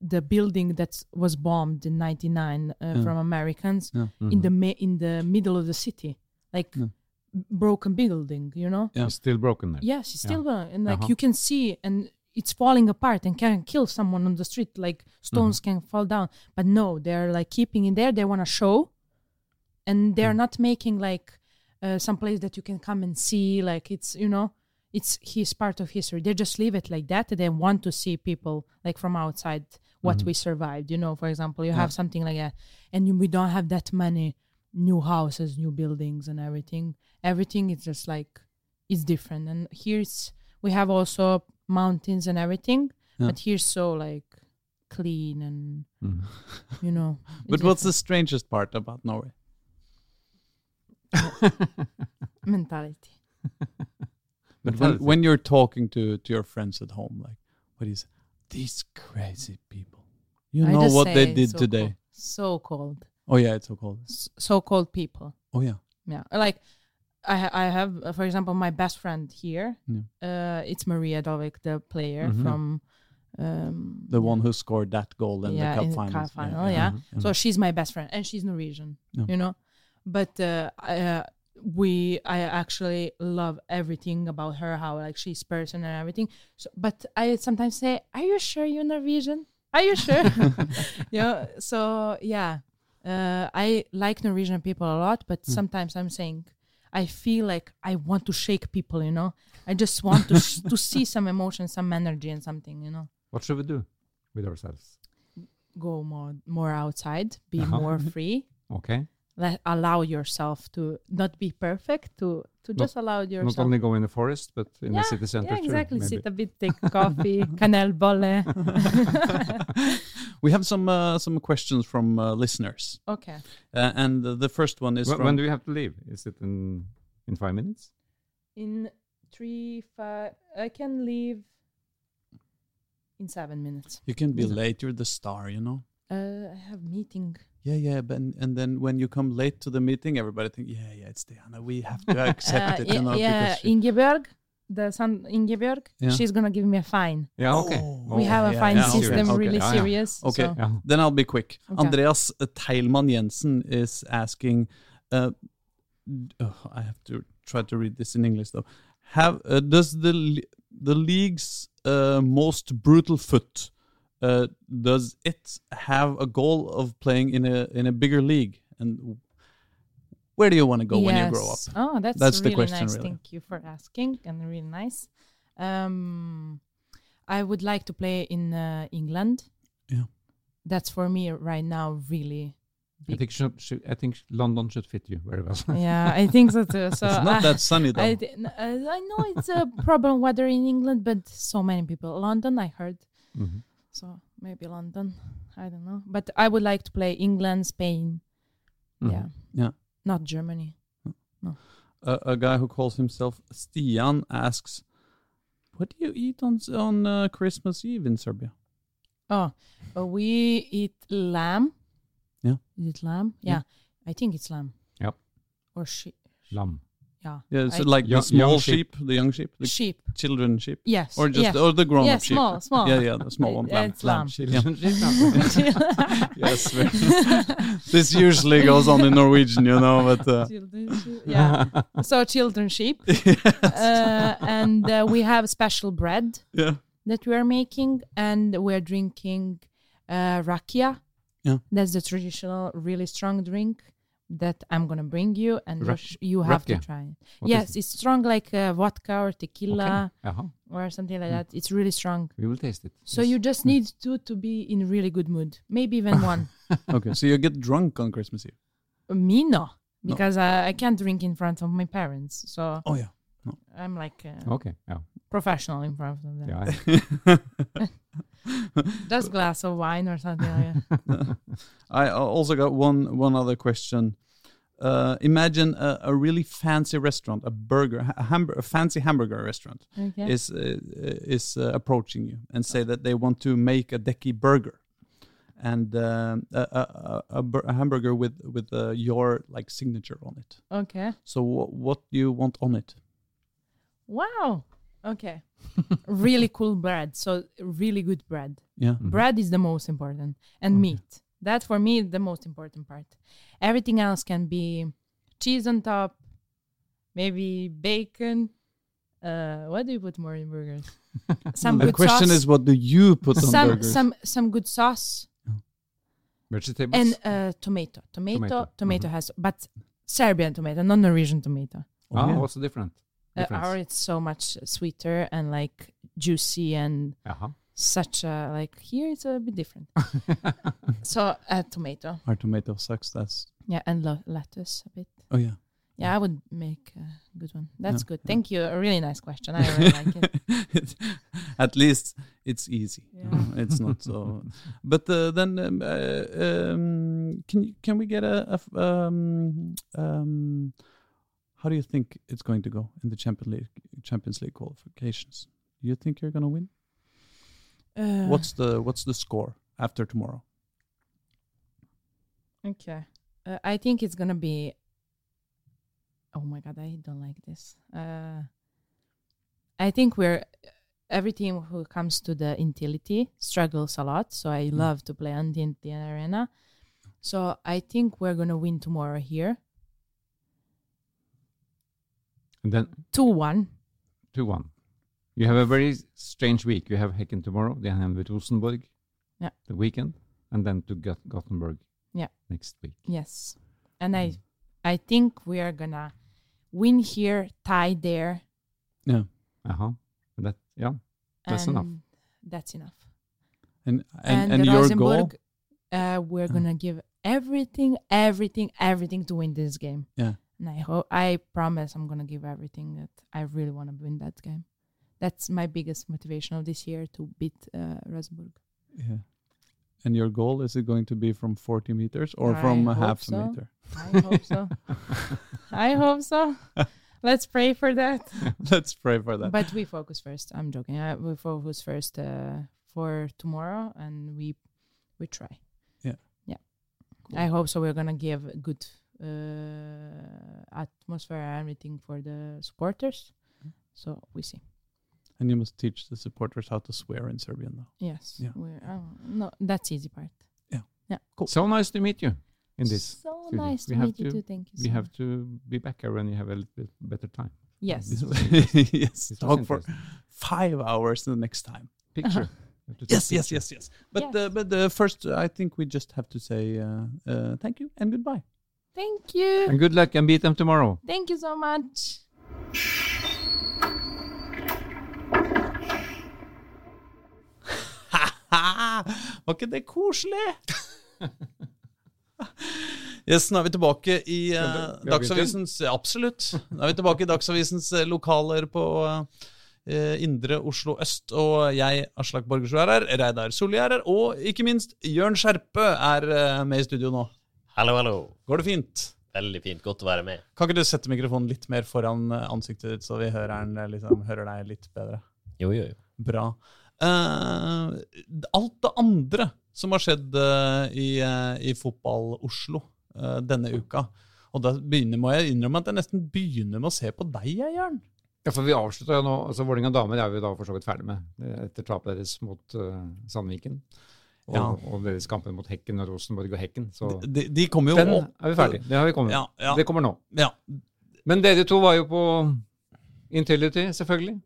the building that was bombed in 99 uh, Yeah. from americans Yeah. in Mhm. the mi- in the middle of the city like Yeah. broken building you know Yeah. It's still broken there. Yes, it's still going, and like Uh-huh. you can see, and it's falling apart and can kill someone on the street. Like stones mm-hmm. can fall down, but no, they're like keeping in there. They want to show, and they're mm. not making like uh, some place that you can come and see. Like it's you know, it's his part of history. They just leave it like that. They want to see people like from outside what mm-hmm. we survived. You know, for example, you Yeah. have something like that, and you- we don't have that many new houses, new buildings, and everything. Everything is just like it's different. And here's we have also mountains and everything, Yeah. but here's so like clean and Mhm. you know. [LAUGHS] But what's the strangest part about Norway? [LAUGHS] mentality? But [LAUGHS] when, when you're talking to, to your friends at home, like, what do you say? These crazy people. You I know what they did so today. cold. So cold, Oh yeah, it's so cold. S- so cold people. Oh yeah. Yeah, like I I have, uh, for example, my best friend here. Uh, it's Maria Dovik, the player Mhm. from um, The one who scored that goal in yeah, the cup in finals. the cup final. Yeah, Mhm. so she's my best friend, and she's Norwegian. Yeah. You know, but uh, I, uh, we I actually love everything about her, how like she's person and everything. So, but I sometimes say, "Are you sure you're Norwegian? Are you sure?" [LAUGHS] [LAUGHS] you know. So yeah, uh, I like Norwegian people a lot, but sometimes I'm saying. I feel like I want to shake people, you know. I just want to sh- to see [LAUGHS] some emotion, some energy, and something, you know. What should we do with ourselves? Go more more outside, be Uh-huh. more [LAUGHS] free, Okay. let allow yourself to not be perfect to to Not- just allow yourself. Not only go in the forest, but in yeah, the city center yeah too. exactly maybe. sit a bit take [LAUGHS] coffee kanelbolle we have some uh, some questions from uh, listeners, okay uh, and the, the first one is When, from. when do we have to leave? Is it in in five minutes? in three five i can leave in seven minutes you can be late. You're the star, you know. uh, i have meeting Yeah, yeah, but and, and then when you come late to the meeting, everybody think, yeah, yeah, it's Diana. We have to [LAUGHS] accept uh, it, you know. yeah because she- ingeborg the son ingeborg Yeah. she's gonna give me a fine Yeah. Okay. Oh. we have a yeah, fine yeah, system okay, really yeah, yeah. serious Okay. so- Yeah. Then I'll be quick. Okay. Andreas Teilman Jensen is asking. Uh, oh, I have to try to read this in English though. Have uh, does the the league's uh, most brutal foot uh, does it have a goal of playing in a in a bigger league? And where do you want to go when you grow up? Oh, that's, That's the question, nice. really. Thank you for asking, and really nice. Um, I would like to play in uh, England. Yeah. That's for me right now really. I think should, should, I think London should fit you very well. [LAUGHS] Yeah, I think so too. So It's not I, that sunny though. I, uh, I know it's a problem weather in England, but so many people. London, I heard. Mhm. So maybe London. I don't know. But I would like to play England, Spain. Mhm. Yeah. Yeah. Not Germany. a, a guy who calls himself Stian asks, "What do you eat on on uh, Christmas Eve in Serbia?" Oh, uh, we eat lamb. Yeah. Is it lamb? Yeah. Yeah. I think it's lamb. Yep. Or sheep. Lam. Yeah. Yeah, so I- like Young- the small sheep. sheep. the young sheep, the sheep. children sheep, Yes. or just yes. or the grown-up yeah, sheep. small, small. Yeah, yeah, the small one. yeah, lamb, it's lamb. lamb. Yeah. [LAUGHS] yes. Yes, [LAUGHS] this usually goes on in Norwegian, you know, but uh, children. Yeah. [LAUGHS] so children sheep. Uh, and uh, we have special bread yeah, that we are making, and we're drinking uh, rakia. Yeah. That's the traditional, really strong drink that I'm gonna bring you, and you have to try it. What yes, it's strong like uh, vodka or tequila Okay. Uh-huh. or something like Mm. that. It's really strong. We will taste it. So Yes. you just need to to be in really good mood. Maybe even one. [LAUGHS] okay. So you get drunk on Christmas Eve. Me no, No. because uh, I can't drink in front of my parents. So Oh yeah. I'm like uh, Okay. Yeah. professional in front of them. Yeah. [LAUGHS] [LAUGHS] [LAUGHS] Just glass of wine or something like that. [LAUGHS] I also got one one other question. Uh, imagine a, a really fancy restaurant, a burger, a, hamburger, a fancy hamburger restaurant Okay. is uh, is uh, approaching you and say that they want to make a decky burger, and um, a, a, a, a, hamburger with with uh, your like signature on it. okay. So wh- what do you want on it? Wow. Okay. [LAUGHS] really cool bread. So really good bread. Yeah. Mhm. Bread is the most important, and Okay. meat. That for me is the most important part. Everything else can be cheese on top, maybe bacon. Uh, what do you put more in burgers? [LAUGHS] Some the good question sauce. is, what do you put on some burgers? some some good sauce Vegetables. and uh, tomato. Tomato. Tomato. Tomato Mhm. has, but Serbian tomato, not Norwegian tomato. Oh, ah, yeah. what's the different? Uh, our it's so much sweeter and like juicy and Uh-huh. such a like here it's a bit different. [LAUGHS] so uh, tomato, Our tomato sucks. That's yeah, and lo- lettuce a bit. oh yeah. Yeah, I would make a good one. That's Yeah, good. yeah. Thank you. A really nice question. I really like it. [LAUGHS] At least it's easy. Yeah. It's not so. [LAUGHS] But uh, then, um, uh, um, can you, can we get a, um, um, how do you think it's going to go in the Champions League Champions League qualifications? Do you think you're going to win? Uh, What's the what's the score after tomorrow? okay? Uh, I think it's gonna be. Oh my god, I don't like this. Uh, I think we're every team who comes to the Intility struggles a lot. So I Mm. love to play on the Arena. So I think we're gonna win tomorrow here, And then two one. 2 1. You have a very strange week. You have Häcken tomorrow, then have with Rosenborg Yeah. the weekend, and then to Got- Gothenburg Yeah. next week. Yes, and I Mm. I think we are gonna win here, tie there, Yeah, Uh-huh. That, yeah. That's and enough. That's enough. and And, and, and your goal. Uh, we're Uh. gonna give everything, everything, everything to win this game. Yeah. And I hope, I promise, I'm gonna give everything that I really want to win that game. That's my biggest motivation of this year to beat uh, Rosenborg. Yeah. And your goal is it going to be from 40 meters or I from a half so. a meter? I hope so. [LAUGHS] I hope so. Let's pray for that. [LAUGHS] Let's pray for that. But we focus first. I'm joking. Uh, we focus first uh, for tomorrow, and we we try. Yeah. yeah. I hope so. We're gonna give good atmosphere and everything for the supporters. Mm. So we see. and you must teach the supporters how to swear in Serbian now. Yes. Yeah. We're, oh, no, that's easy part. Yeah. Yeah. Cool. So nice to meet you in this. So studio. nice We to have meet you too. Thank you. We so have much. to be back here when you have a little bit better time. Yes. [LAUGHS] Yes. Talk for five hours the next time. Picture. You have to take Yes, yes, yes, yes. But Yes. uh, but uh, first, uh, I think we just have to say uh, uh, thank you and goodbye. Thank you. And good luck and beat them tomorrow. Thank you so much. [LAUGHS] Var ikke det koselig? [LAUGHS] Yes, nå er vi tilbake i uh, Dagsavisens Absolutt. Nå er vi tilbake i Dagsavisens eh, lokaler på uh, indre Oslo øst. Og jeg, Aslak Borgersrud, er her. Reidar Solli er her. Og ikke minst Jørn Skjerpe er uh, med i studio nå. Hallo, hallo. Går det fint? Veldig fint. Godt å være med. Kan ikke du sette mikrofonen litt mer foran eh, ansiktet ditt, så vi hører, den, eh, liksom, hører deg litt bedre? Jo, jo, jo. Bra. Uh, alt det andre som har skjedd uh, i, uh, i fotball-Oslo denne uka. Og da begynner, må jeg innrømme at jeg nesten begynner med å se på deg, jeg, Jørn. Ja, for vi avslutta jo nå altså Vålerenga damer er vi da for så vidt ferdig med, etter tapet deres mot Sandviken. Og, Ja. og deres kamper mot Hekken og Rosenborg og Hekken. Så De, de kommer jo den opp. er vi ferdig. Det har vi kommet. Ja, ja. Det kommer nå. Ja, Men dere to var jo på Intility, selvfølgelig.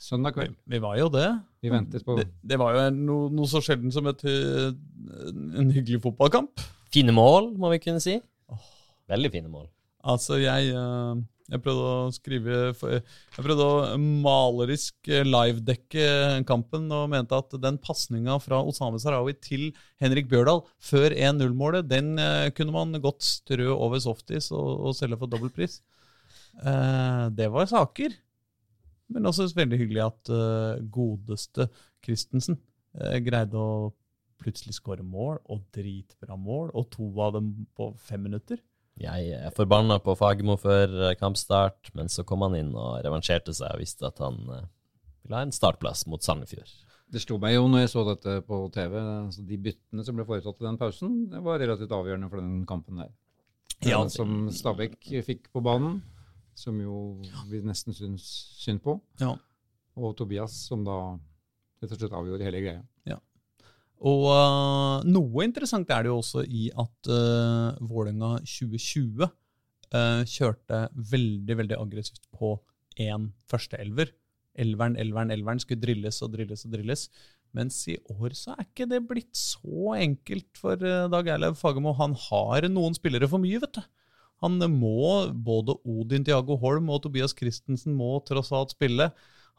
Søndag kveld. vi var jo det. Vi ventet på Det, det var jo en- noe, noe så sjelden som et, en hyggelig fotballkamp. Fine mål, må vi kunne si. Veldig fine mål. Altså, jeg, eh, jeg prøvde å skrive Jeg prøvde å malerisk eh, livedekke kampen og mente at den pasninga fra Osame Sarawi til Henrik Bjørdal før 1-0-målet, den eh, kunne man godt strø over softis og, og selge for dobbel pris. Eh, det var saker. Men også veldig hyggelig at eh, godeste Christensen eh, greide å plutselig skåre mål, og dritbra mål, og to av dem på fem minutter. Jeg er forbanna på Fagermo før eh, kampstart, men så kom han inn og revansjerte seg og visste at han eh, ville ha en startplass mot Sandefjord. Det slo meg jo når jeg så dette på TV, altså de byttene som ble foretatt i den pausen, det var relativt avgjørende for den kampen der. Ja, Den som Stabæk fikk på banen, som jo vi nesten syns synd på, Ja. og Tobias som da rett og slett avgjorde hele greia. Og uh, noe interessant er det jo også i at uh, Vålerenga 2020 uh, kjørte veldig, veldig aggressivt på én førsteelver. Elveren, elveren, elveren skulle drilles og drilles og drilles. Mens i år så er ikke det blitt så enkelt for Dag Eilev Fagermo. Han har noen spillere for mye, vet du. Han må, både Odin Diago Holm og Tobias Christensen må tross alt spille.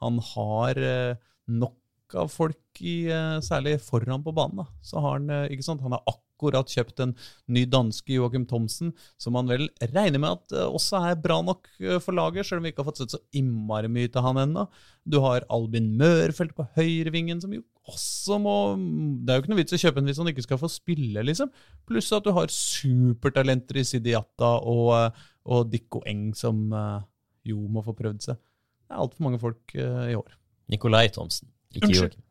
Han har eh, nok av folk, i, eh, særlig foran på banen. Da. Så har han, eh, ikke sant? han har akkurat kjøpt en ny danske, Joakim Thomsen, som han vel regner med at eh, også er bra nok for laget, selv om vi ikke har fått sett så innmari mye til han ennå. Du har Albin Mørfeldt på høyrevingen, som jo også må Det er jo ikke noe vits å kjøpe en hvis han ikke skal få spille, liksom. Pluss at du har supertalenter i Sidiata og, og Dikko Eng, som jo må få prøvd seg. Det er altfor mange folk i år. Nikolai Thomsen, ikke Unnskyld. Joakim.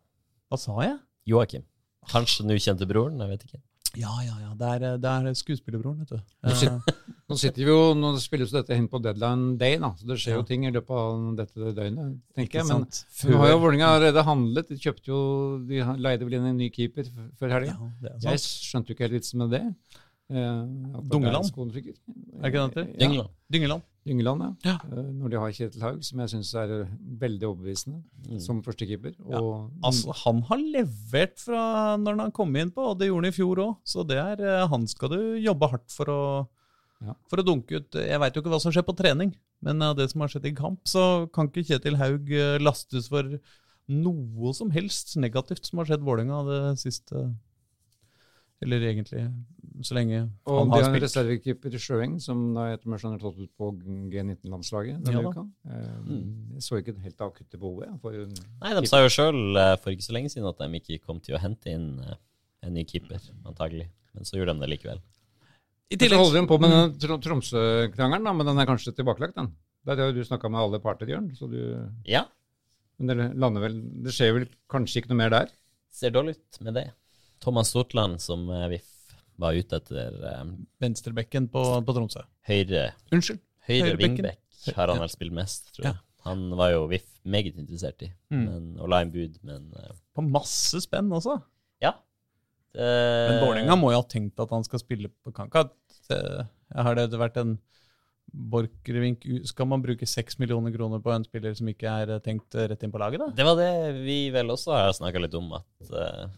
Hva sa jeg? Joakim. Kanskje den ukjente broren, jeg vet ikke. Ja, ja, ja. Det er, det er skuespillerbroren, vet du. Nå sit- Eh, Nå sitter vi jo, nå spilles jo dette inn på deadline day, da, så det skjer Ja. jo ting i løpet av dette døgnet, tenker jeg. Men nå har jo Vålerenga allerede handlet. De kjøpte jo, de leide vel inn en ny keeper før helga. ja, Jeg skjønte jo ikke helt vitsen med det. Eh, Dungeland? er. Er det ikke det det heter? Ja, Dyngeland. Dyngeland, ja. Eh, Når de har Kjetil Haug, som jeg syns er eh, veldig overbevisende Mm. som førstekeeper. Ja. Altså, han har levert fra når han kom inn på, og det gjorde han i fjor òg. Så det er, eh, han skal du jobbe hardt for å, Ja. for å dunke ut. Jeg veit jo ikke hva som skjer på trening, men av det som har skjedd i kamp, så kan ikke Kjetil Haug lastes for noe som helst negativt som har skjedd Vålerenga det siste Eller egentlig så lenge Og han de har har en reservekeeper i Sjøeng, som da etter meg skjønner er tatt ut på G19-landslaget denne Ja uka. Eh, Mm. Jeg så ikke det helt akutte behovet. Nei, de sa jo sjøl for ikke så lenge siden at de ikke kom til å hente inn eh, en ny keeper, antagelig. Men så gjorde de det likevel. I så tillegg holder de på med den Tromsø-krangelen, men den er kanskje tilbakelagt, den. Der har jo du snakka med alle parter, Jørn. Så du, Ja, men det lander vel Det skjer vel kanskje ikke noe mer der? ser dårlig ut med det. Thomas Stortland, som eh, VIF var ute etter um, venstrebekken på, på Tromsø. høyre, Unnskyld. høyre høyre vingbekk har han vel spilt mest, tror Ja. jeg. Han var jo VIF meget interessert i, Mm. men, og la inn bud, men uh, På masse spenn også. ja. Det- Men Vålerenga må jo ha tenkt at han skal spille på Kanka. Har det vært en Borchgrevink Skal man bruke seks millioner kroner på en spiller som ikke er tenkt rett inn på laget, da? Det var det vi vel også har snakka litt om, at uh,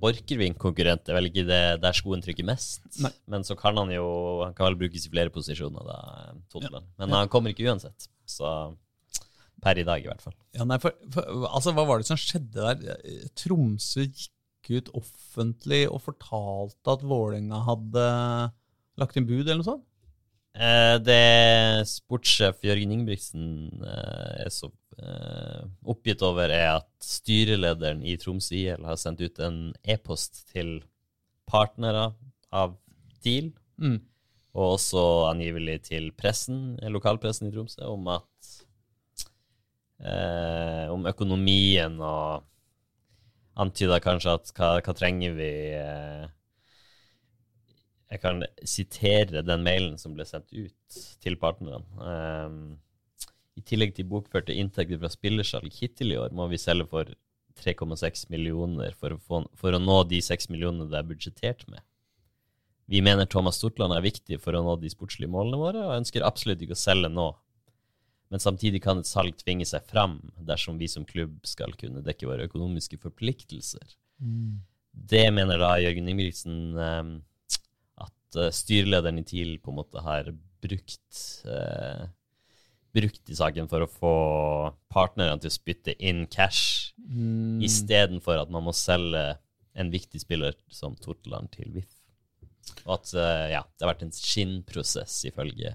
Borchgrevink-konkurrent er vel ikke det der skoen trykker mest. Nei. Men så kan han jo Han kan vel brukes i flere posisjoner, da, eh, Totland. Men Ja. han kommer ikke uansett. Så per i dag, i hvert fall. Ja, nei, for, for, altså, Hva var det som skjedde der? Eh, Tromsø gikk ut offentlig og fortalte at Vålerenga hadde lagt inn bud, eller noe sånt? Eh, det sportssjef Jørgen Ingebrigtsen eh, er så eh, oppgitt over, er at styrelederen i Troms IL har sendt ut en e-post til partnere av TIL, Mm. og også angivelig til pressen, eh, lokalpressen i Tromsø, om at eh, om økonomien og antyda kanskje at hva, hva trenger vi eh, Jeg kan sitere den mailen som ble sendt ut til partnerne. Eh, I tillegg til bokførte inntekter fra spillersalg hittil i år, må vi selge for 3,6 millioner for å, få, for å nå de 6 millionene det er budsjettert med. Vi mener Thomas Stortland er viktig for å nå de sportslige målene våre, og ønsker absolutt ikke å selge nå. Men samtidig kan et salg tvinge seg fram dersom vi som klubb skal kunne dekke våre økonomiske forpliktelser. Det mener da Jørgen Ingebrigtsen eh, at eh, styrelederen i TIL på en måte har brukt eh, brukt i saken for å få partnerne til å spytte inn cash, Mm. istedenfor at man må selge en viktig spiller som Tortland til VIF. Og at eh, ja, det har vært en skinnprosess, ifølge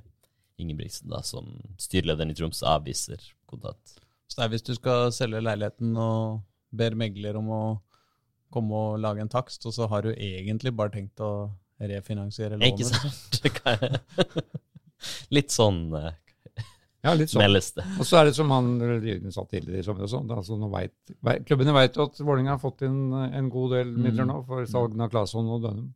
Ingebrigtsen, da, som styrelederen i Troms avviser kontant. Så det er hvis du skal selge leiligheten og ber megler om å komme og lage en takst, og så har du egentlig bare tenkt å refinansiere lånet. Ikke sant? [LAUGHS] Litt sånn eh, Ja, litt sånn. Og så er det som han Jørgen sa tidligere i sommer også, er altså nå vet, klubbene vet jo at Vålerenga har fått inn eh, en god del midler nå for salgene av Claesson og Dønum.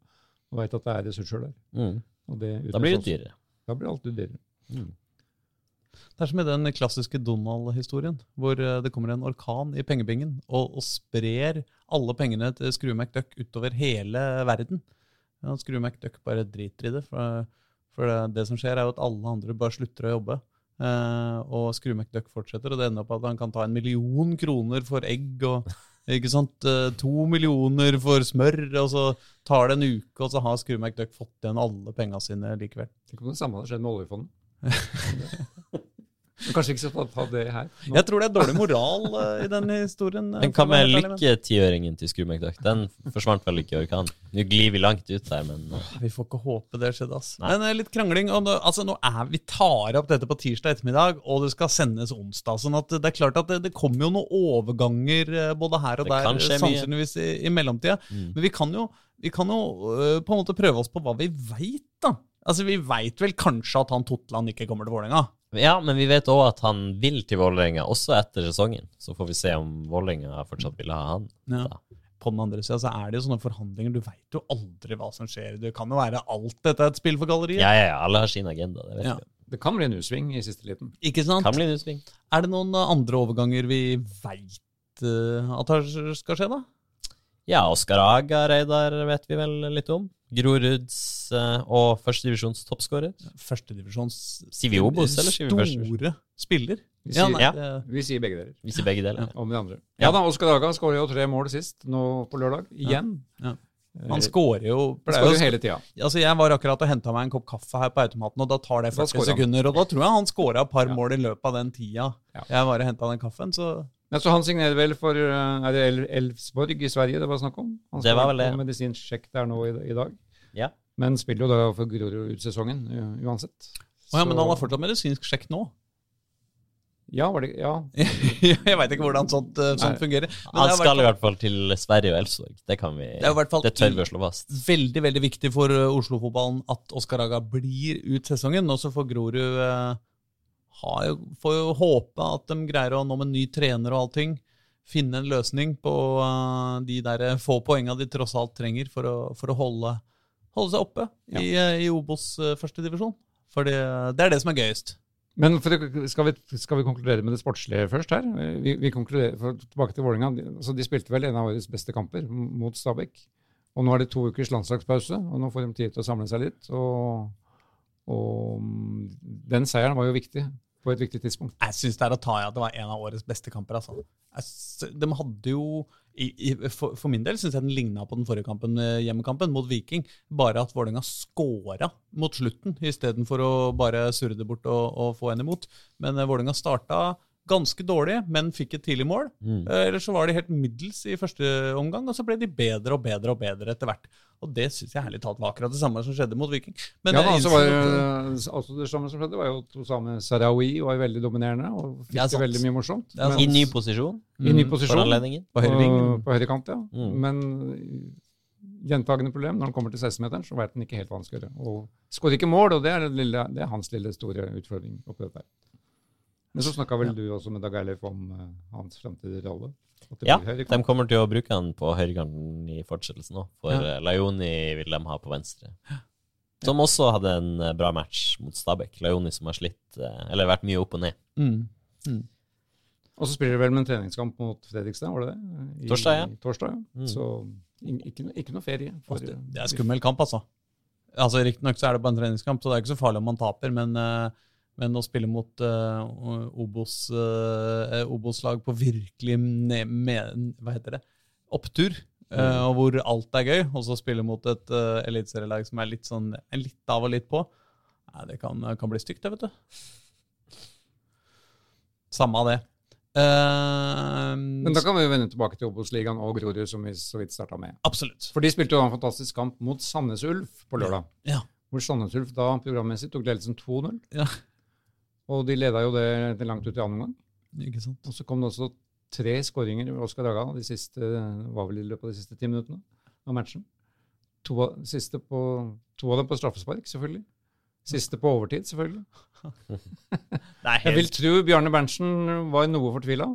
og vet at det er ressurser der. Mm. Og det Da blir det dyrere. Da blir det alltid dyrere. Mm. Det er som i den klassiske Donald-historien, hvor eh, det kommer en orkan i pengebingen og, og sprer alle pengene til Skrue McDuck utover hele verden. Ja, Skrue McDuck bare driter i det, for, for det, det som skjer er jo at alle andre bare slutter å jobbe. Eh, og Skrue McDuck fortsetter, og det ender opp at han kan ta en million kroner for egg og ikke sant, eh, to millioner for smør, og så tar det en uke, og så har Skrue McDuck fått igjen alle penga sine likevel. Tenk om det samme hadde skjedd med oljefondet. [LAUGHS] Men kanskje ikke skal ta, ta det her. nå. Jeg tror det er dårlig moral uh, i den historien. eh, Men hva med lykketiøringen til Screw Den forsvant vel ikke i orkan? Nå glir vi langt ut her, men eh, Vi får ikke håpe det skjedde, ass. Nei. Men eh, litt krangling. Og nå, altså, nå er vi tar opp dette på tirsdag ettermiddag, og det skal sendes onsdag. sånn at det er klart at det, det kommer jo noen overganger både her og Det der, sannsynligvis i, i mellomtida. Mm. Men vi kan jo, vi kan jo på en måte prøve oss på hva vi veit, da. Altså, Vi veit vel kanskje at han Totland ikke kommer til Vålerenga. Ja, men vi vet òg at han vil til Vålerenga, også etter sesongen. Så får vi se om Vålerenga fortsatt vil ha han. Ja. Da. På den andre sida så er det jo sånne forhandlinger. Du veit jo aldri hva som skjer. Det kan jo være alt dette er et spill for galleriet. Ja, ja, ja, alle har sin agenda, det vet Ja. vi. Det kan bli en U-sving i siste liten. Ikke sant? Kan bli en usving. Er det noen eh, andre overganger vi veit at det skal skje, da? Ja, Oskar Aga Reidar vet vi vel litt om. Groruds eh, og førstedivisjons toppskårer. Førstedivisjons Sier Obos, eller sier vi første? Store spiller. Vi Ja, sier, nei, ja. vi sier begge deler. Vi sier begge deler. Om de andre. Ja. Ja da, Oskar Daga skårer jo tre mål sist nå på lørdag. Igjen. Ja. Eh, Han skårer jo Han skårer jo hele tida. Altså, Jeg var akkurat og henta meg en kopp kaffe her på automaten, og da tar det 40 sekunder. Og da tror jeg han skåra et par Ja. mål i løpet av den tida Ja. jeg var og henta den kaffen. Så Men så han signerer vel for eh, Er det Elfsborg i Sverige det var snakk om? Han Det var skal vel det. medisinsk sjekk der nå i, i dag. Ja. Men spiller jo da for Grorud ut sesongen uansett. Å ja, Men han har fortsatt medisinsk sjekk nå. Ja, var det, ja. [LAUGHS] jeg veit ikke hvordan sånt, eh, sånt fungerer. Men Han det er i skal i hvert fall til Sverige og Elfsborg. Det kan vi Det er hvert fall Det tør vi å slå fast. veldig veldig viktig for eh, Oslo-fotballen at Oskar Aga blir ut sesongen. Og så får Grorud eh, ha, jo- får jo håpe at de greier å nå med ny trener og allting. Finne en løsning på uh, de der få poengene de tross alt trenger for å, for å holde, holde seg oppe i, eh, i Obos uh, første divisjon. For det, det er det som er gøyest. Men det- skal, vi, skal vi konkludere med det sportslige først her? Vi, vi konkluderer, Tilbake til Vålerenga. De, altså de spilte vel en av årets beste kamper mot Stabæk. Og nå er det to ukers landslagspause, og nå får de tid til å samle seg litt. Og, og mm, den seieren var jo viktig på et viktig tidspunkt. Jeg syns det er å ta i at det var en av årets beste kamper. Altså. Jeg De hadde jo i, i, for, for min del syns jeg den ligna på den forrige kampen, eh, hjemmekampen mot Viking. Bare at Vålerenga scora mot slutten, istedenfor å bare surre det bort og, og få en imot. Men uh, Vålerenga starta ganske dårlig, men fikk et tidlig mål. Mm. Eh, Ellers så var de helt middels i første omgang, og så ble de bedre og bedre og bedre etter hvert. Og det syns jeg ærlig talt var akkurat det samme som skjedde mot Viking. Men ja, det, altså, var, altså det- samme som skjedde, var jo at Osame Sarawi var veldig dominerende og fikk Det det veldig mye morsomt. Det Men- I ny posisjon I ny Mm, posisjon. anledningen. På høyre ving. Høyre ja. Mm. Men gjentagende problem når han kommer til 16-meteren, så vet han ikke helt hva han skal gjøre. Og skårer ikke mål, og det er, lille, det er hans lille store utfordring oppi dette. Men så snakka vel du også med Dag Eilif om eh, hans fremtidige rolle? Ja, de kommer til å bruke han på høyrekanten i fortsettelsen òg, for Ja. ja. Laioni vil de ha på venstre. Som også hadde en eh, bra match mot Stabæk. Laioni som har slitt, eh, eller vært mye opp og ned. Mm. Og så spiller de vel med en treningskamp mot Fredrikstad, var det det? I- Torsdag, ja. Torsdag, ja. Mm. Så in- ikke, ikke noe ferie. For, Det er skummel kamp, altså. Altså Riktignok så er det bare en treningskamp, så det er ikke så farlig om man taper, men, eh, men å spille mot uh, Obos, eh, Obos-lag på virkelig ne med, Hva heter det? Opptur, uh, og hvor alt er gøy, og så spille mot et uh, eliteserielag som er litt sånn litt av og litt på, Nei, det kan, kan bli stygt, det, vet du. Samme av det. Uh, Men da kan vi jo vende tilbake til Obos-ligaen og Grorud, som vi så vidt starta med. Absolutt. For de spilte jo en fantastisk kamp mot Sandnes Ulf på lørdag. Ja. Hvor Sandnes Ulf da programmessig tok ledelsen 2-0. Ja. Og de leda jo det langt ut i annen omgang. Ikke sant? Og så kom det også tre skåringer ved Oskar Daga de siste, var vel i løpet av de siste ti minuttene av matchen. To av, siste på, to av dem på straffespark, selvfølgelig. Siste på overtid, selvfølgelig. Det er [LAUGHS] Jeg vil tro Bjarne Berntsen var noe fortvila.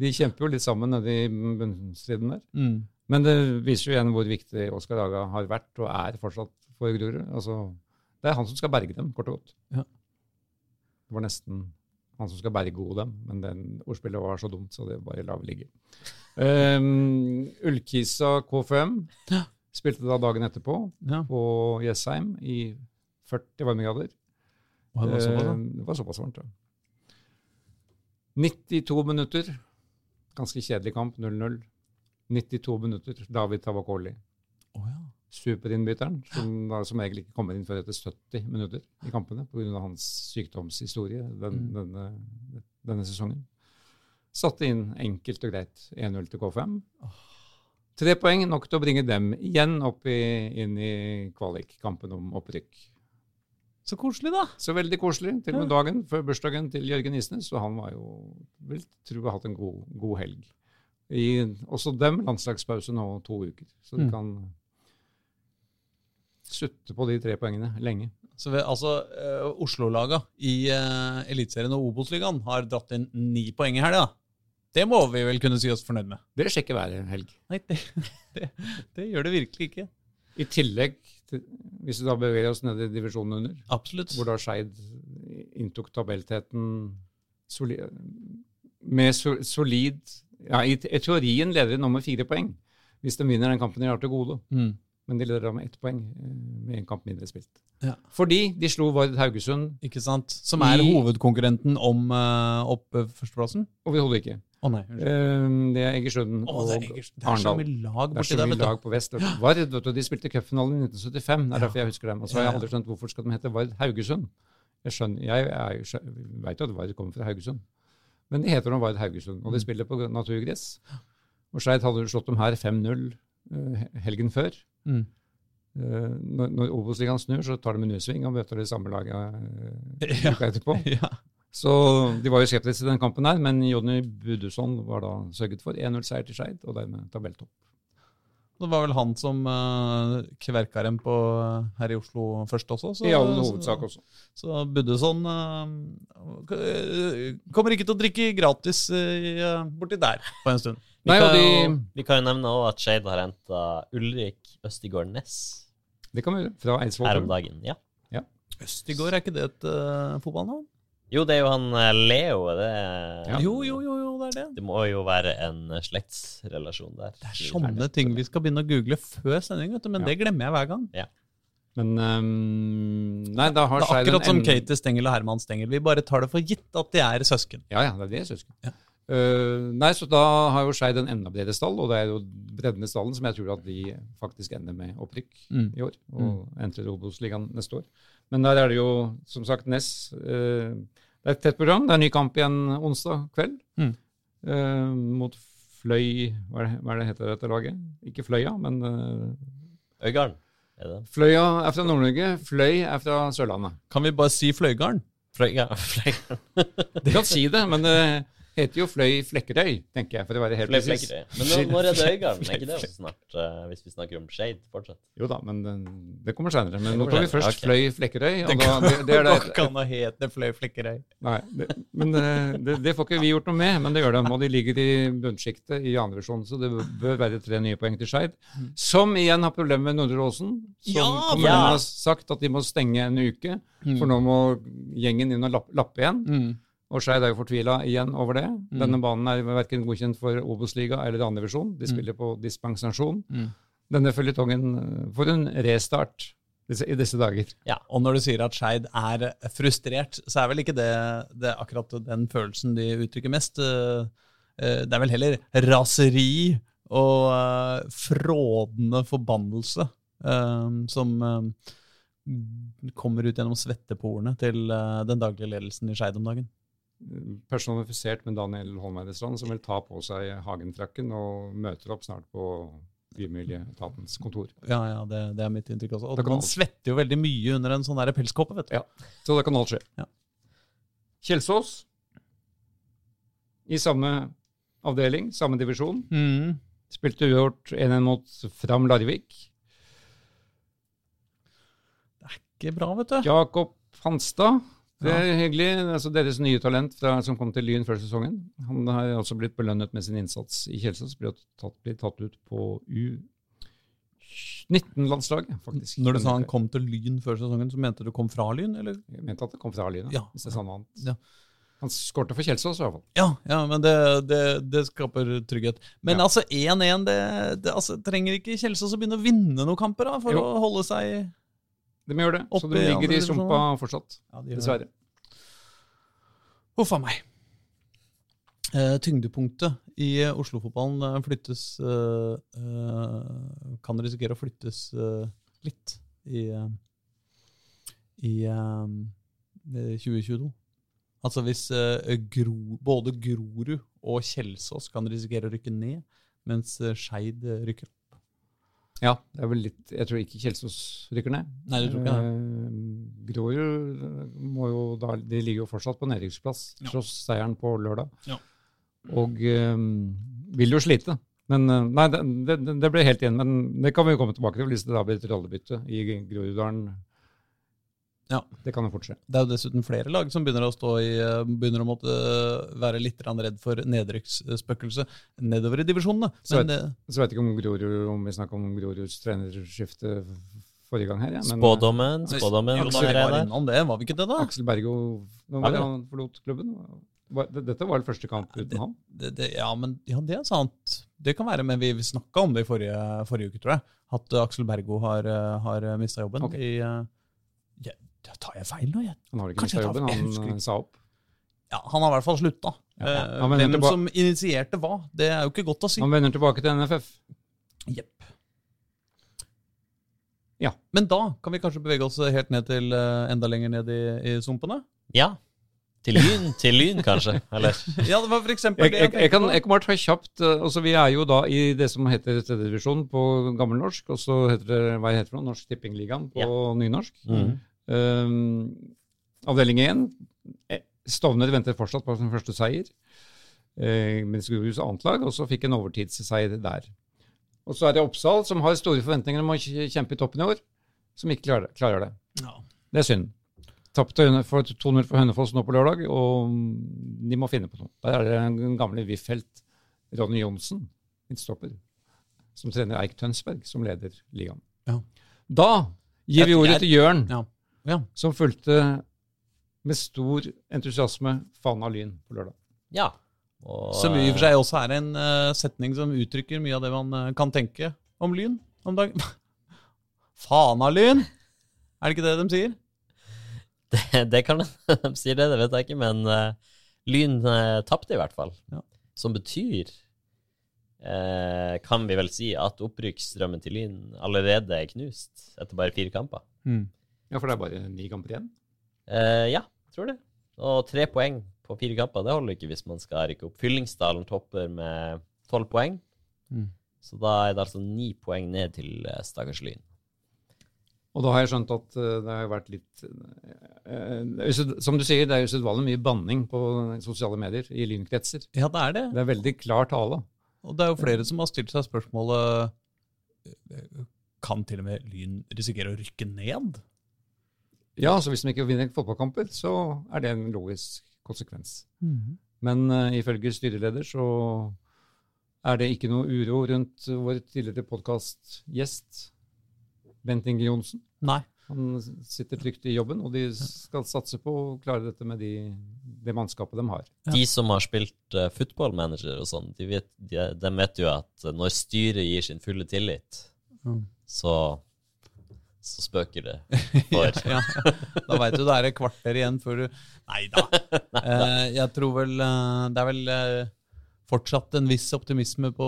De kjemper jo litt sammen nede i bunnstriden der. mm. Men det viser jo igjen hvor viktig Oskar Daga har vært og er fortsatt for Grorud. Altså, det er han som skal berge dem, kort og godt. Ja. Det var nesten han som skal berge gode, dem, men den ordspillet var så dumt, så det bare lar vi ligge. Um, Ullkisa K5 spilte da dagen etterpå Ja. på Jessheim i 40 varmegrader. Og det var såpass, da. Eh, det var såpass varmt, ja. 92 minutter. Ganske kjedelig kamp, 0-0. 92 minutter. David Tavakoli. Superinnbytteren, som da som egentlig ikke kommer inn før etter 70 minutter i kampene pga. hans sykdomshistorie den, Mm. denne, denne sesongen. Satte inn enkelt og greit 1-0 til K5. Tre poeng, nok til å bringe dem igjen opp i, inn i kvalikkampen om opprykk. Så koselig, da. Så veldig koselig. Til og med dagen før bursdagen til Jørgen Isnes, og han var jo vil tro har hatt en god, god helg. I også dem landslagspause nå to uker, så de Mm. kan sutte på de tre poengene lenge. Så vi, altså, uh, Oslo-laga i uh, Eliteserien og Obos-ligaen har dratt inn ni poeng i helga. Det må vi vel kunne si oss fornøyd med? Dere sjekker hver helg. Nei, det, [LAUGHS] det, det gjør det virkelig ikke. I tillegg, til, hvis vi da beveger oss ned i divisjonen under, Absolutt. hvor da Skeid inntok tabellteten soli, med so, solid ja, i, I teorien leder de nå med fire poeng, hvis de vinner den kampen de har til gode. Mm. Men de leder da med ett poeng eh, med én kamp mindre spilt. Ja. Fordi de slo Vard Haugesund Ikke sant? Som er I- hovedkonkurrenten om uh, opp eh, førsteplassen? overhodet ikke. Å nei. unnskyld. Eh, det er Egersund og det, er, det er så mye lag Det er så mye lag på vest. Vard vet du, de spilte cupfinalen i 1975. Det er derfor jeg husker dem. Og så har jeg aldri skjønt hvorfor skal de hete Vard Haugesund. Jeg skjønner, jeg, jeg veit jo at Vard kommer fra Haugesund, men de heter nå Vard Haugesund. Og de Mm. spiller på naturgress. Og Skeid hadde slått dem her 5-0 eh, helgen før. Mm. Eh, når når Obos-ligaen snur, så tar de en U-sving og møter det samme laget eh, [LAUGHS] Ja. etterpå. [LAUGHS] Ja. Så de var jo skeptiske til den kampen her, men Jonny Budusson var da sørget for 1-0-seier til Skeid, og dermed tabelltopp. Det var vel han som uh, kverka dem på eh, her i Oslo først også. Så, I all hovedsak også. Så Buddeson uh, kommer ikke til å drikke gratis uh, borti der på en stund. Vi, Nei, kan jo, de, vi kan jo nevne også at Skeid har henta Ulrik Østigård Næss det kan vi gjøre. Fra her om dagen. Ja. Østigård, er ikke det et uh, fotballnavn? Jo, det er jo han eh, Leo, er det Ja. Jo, jo, jo, jo, det er det. Det må jo være en eh, slektsrelasjon der. Det er sånne ting vi skal begynne å google før sending, vet du, men Ja. det glemmer jeg hver gang. Men um, Nei, da har Det er akkurat som Katie Stengel og Herman Stengel. Vi bare tar det for gitt at de er søsken. Ja, ja, det er de søsken. Ja. Eh, nei, så da har jo Skeid en enda bredere stall, og det er jo bredden i stallen som jeg tror at de faktisk ender med opprykk Mm. i år, og entrer Obos-ligaen neste år. Men der er det jo, som sagt, Ness. Uh, det er et tett program. Det er en ny kamp igjen onsdag kveld Mm. uh, mot Fløy Hva er det, hva er det heter dette laget? Ikke Fløya, men Øygarden, er det? Fløya er fra Nord-Norge, Fløy er fra Sørlandet. Kan vi bare si Fløygarden? Fløygarden. Fløygarden. Du kan si det, men Heter jo Fløy Flekkerøy, tenker jeg, for å være helt Fløy. Flekkerøy. Men nå, når er det Øygarden? Er ikke det også snart, uh, hvis vi snakker om Shade fortsatt? Jo da, men det kommer senere. Men nå tar vi først okay. Fløy Flekkerøy. Det Og da, det, det er [LAUGHS] går det, ikke an hete Fløy Flekkerøy. nei, det, men eh, det, det får ikke vi gjort noe med, men det gjør de. Og de ligger i bunnsjiktet i andre divisjon, så det bør være tre nye poeng til Skeid. Som igjen har problemer med Nordre Åsen. Som Ja, kommunen ja. har sagt at de må stenge en uke, for nå må gjengen inn og lappe, lappe igjen. Mm. Og Skeid er jo fortvila igjen over det. Denne banen er verken godkjent for Obos-liga eller andredivisjon. De spiller på dispensasjon. Mm. Denne føljetongen eh, får en restart disse, i disse dager. Ja, og når du sier at Skeid er frustrert, så er vel ikke det, det akkurat den følelsen de uttrykker mest. Eh, eh, Det er vel heller raseri og frådende forbannelse som kommer ut gjennom svetteporene til den daglige ledelsen i Skeid om dagen. Personifisert med Daniel Holmeide Strand, som vil ta på seg hagenfrakken og møter opp snart på Bymiljøetatens kontor. Ja, ja, det, det er mitt inntrykk også. Og man alt. svetter jo veldig mye under en sånn der pelskåpe, vet du. Ja. Så det kan alt skje. Ja. Kjelsås, i samme avdeling, samme divisjon, Mm. spilte uavgjort 1-1 mot Fram Larvik. Det er Ikke bra, vet du. Jakob Hanstad. Det er hyggelig. Altså deres nye talent fra, som kom til Lyn før sesongen. Han har også blitt belønnet med sin innsats i Kjelsås. Blir tatt, blir tatt ut på U19-landslaget, faktisk. Når du sa han kom til Lyn før sesongen, så mente du kom fra Lyn, eller? Jeg mente at det kom fra Lyn, Ja. hvis det er sånn han Ja. Han skårte for Kjelsås, i hvert fall. Ja, ja men det, det, det skaper trygghet. Men Ja. altså 1-1 det, det altså, Trenger ikke Kjelsås å begynne å vinne noen kamper da, for Jo. å holde seg De gjør det. Så de ligger i sumpa fortsatt, ja, de dessverre. Huff a meg. Eh, tyngdepunktet i eh, Oslo-fotballen eh, flyttes eh, eh, Kan risikere å flyttes litt i, i eh, 2022. Altså hvis Gro, både Grorud og Kjelsås kan risikere å rykke ned, mens Skeid rykker. Ja, det er vel litt Jeg tror ikke Kjelsås rykker ned. Nei, det tror ikke det. Eh, Grorud må jo da De ligger jo fortsatt på nedrykksplass, Ja. tross seieren på lørdag. Ja. Og eh, vil jo slite. Men eh, Nei, det, det, det ble helt igjen. Men det kan vi jo komme tilbake til hvis det da blir et rollebytte i Groruddalen. Ja. Det kan jo fort skje. Det er jo dessuten flere lag som begynner å stå i eh, Begynner å måtte eh, være litt redd for nedrykksspøkelse nedover i divisjonene. Så Men Så vet jeg ikke om Grorud, om vi snakker om Groruds trenerskifte forrige gang her. Ja. Men, eh, Spådommen, spådommen Jo, da, var innom det, var vi ikke det, da? Aksel Bergo når Ja, var det ja. han forlot klubben. Dette var vel første kamp uten? Det, det, ja, men ja, det er sant. Det kan være, men vi, vi snakka om det i forrige, forrige uke, tror jeg. At Aksel Bergo har, har mista jobben. okay. I, da tar jeg feil nå? Jeg. Han har ikke mista jobben, han eh, sa opp. Ja, han har i hvert fall slutta. Ja. Eh, hvem tilbake. som initierte hva, det er jo ikke godt å si. Han vender tilbake til NFF. Jepp. Ja. Men da kan vi kanskje bevege oss helt ned til uh, enda lenger ned i, i sumpene? Ja. Til lyn, til lyn kanskje? Eller? [LAUGHS] Ja, det var for eksempel det jeg, jeg, kan, tenkte jeg kan bare ta kjapt eh, altså Vi er jo da i det som heter tredjedivisjon på gammelnorsk, og så heter det hva heter det? Norsk Tippingligaen på Ja. nynorsk. Mm. Um, avdeling 1. Stovner venter fortsatt på sin første seier. Uh, mens Groruds annet lag også fikk en overtidsseier der. Og så er det Oppsal, som har store forventninger om å kjempe i toppen i år, som ikke klarer. Klarer det. Ja. Det er synd. Tapte 200 for 2-0 for Hønefoss nå på lørdag, og de må finne på noe. Der er det den gamle VIF-helt Ronny Johnsen, midtstopper, som trener Eik Tønsberg, som leder ligaen. Ja. Da gir vi ordet til Jørn, Ja. Ja. som fulgte med stor entusiasme Fana Lyn på lørdag. Ja. Og, Som i og for seg også er en uh, setning som uttrykker mye av det man uh, kan tenke om Lyn om dagen. [LAUGHS] Faen av Lyn! Er det ikke det de sier? det, det kan [LAUGHS] de sier det, det vet jeg ikke, men uh, Lyn uh, tapte i hvert fall. Ja. Som betyr, eh, kan vi vel si, at opprykksdrømmen til Lyn allerede er knust etter bare fire kamper. Ja, for det er bare ni kamper igjen. Eh, ja, tror det. Og tre poeng på fire kamper, det holder ikke hvis man skal rykke opp. Fyllingsdalen topper med tolv poeng. Mm. Så da er det altså ni poeng ned til eh, stakkars Lyn. Og da har jeg skjønt at eh, det har vært litt eh, Som du sier, det er usedvanlig mye banning på sosiale medier i lynkretser. Ja, det er det. Det er veldig klar tale. Og det er jo flere som har stilt seg spørsmålet Kan til og med Lyn risikere å rykke ned? Ja, så hvis de ikke vinner fotballkamper, så er det en logisk konsekvens. Men uh, ifølge styreleder så er det ikke noe uro rundt vår tidligere podkastgjest Bent Inge Johnsen. Nei. Han sitter trygt i jobben, og de skal satse på å klare dette med de, det mannskapet de har. Ja. De som har spilt uh, footballmanager og sånn, de vet, de, de vet jo at når styret gir sin fulle tillit, Mm. så, så spøker det [LAUGHS] for ja, da veit du det er et kvarter igjen før du Nei da. [LAUGHS] Eh, jeg tror vel eh, Det er vel eh, fortsatt en viss optimisme på,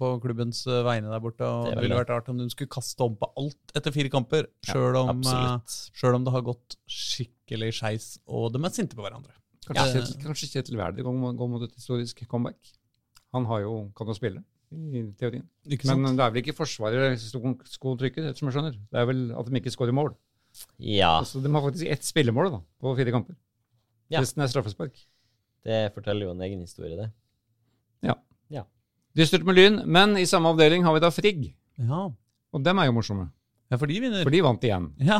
på klubbens eh, vegne der borte. Og Det det, ville vært rart om de skulle kaste om på alt etter fire kamper, sjøl om, ja, selv om det har gått skikkelig skeis, og de er sinte på hverandre. Kanskje, Ja. Kjetil, kanskje Kjetil går, mot- går mot et historisk comeback. Han har jo, kan jo spille, i teorien. Ikke sant? Men det er vel ikke forsvaret sko- skoen trykker, etter som jeg skjønner. Det er vel at de ikke skårer mål. Ja, Altså, de har faktisk ett spillemål da, på fire kamper. Ja. Resten er straffespark. det forteller jo en egen historie, det. Dystert med Lyn, men i samme avdeling har vi da Frigg. ja. Og dem er jo morsomme, ja, for de vinner. for de vant igjen. Ja.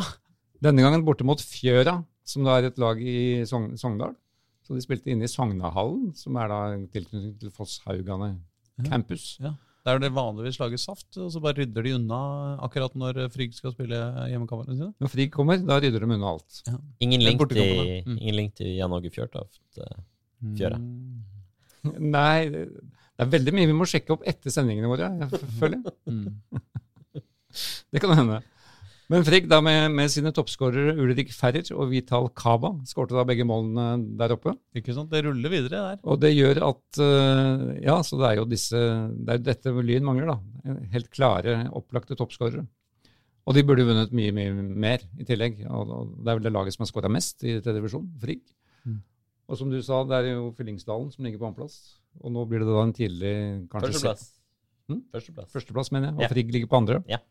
Denne gangen borte mot Fjøra, som da er et lag i Sogn Sogndal. Så de spilte inne i Sognahallen, som er da tilknytning til Fosshaugane Ja. campus. Der det vanligvis lages saft, og så bare rydder de unna akkurat når Frigg skal spille hjemmekampene sine. Når Frigg kommer, da rydder de unna alt. Ingen link til. Mm. ingen link til Jan Åge Fjørtoft. eh. Mm. [LAUGHS] Nei, det det er veldig mye vi må sjekke opp etter sendingene våre, jeg føler. Mm. [LAUGHS] Det kan hende. Men Frigg da med, med sine toppskårere Ulrik Ferrer og Vital Kaba skårte da begge målene der oppe. Ikke sant? Det ruller videre der. Og det gjør at eh, Ja, så det er jo disse Det er jo dette Lyn mangler, da. Helt klare, opplagte toppskårere. Og de burde vunnet mye, mye mer i tillegg. Og, og det er vel det laget som har skåra mest i tredje divisjon, Frigg. Mm. Og som du sa, det er jo Fyllingsdalen som ligger på andreplass. Og nå blir det da en tidlig kanskje Førsteplass. Hm? Førsteplass. Førsteplass, mener jeg. Og Ja. Frigg ligger på andre. Ja.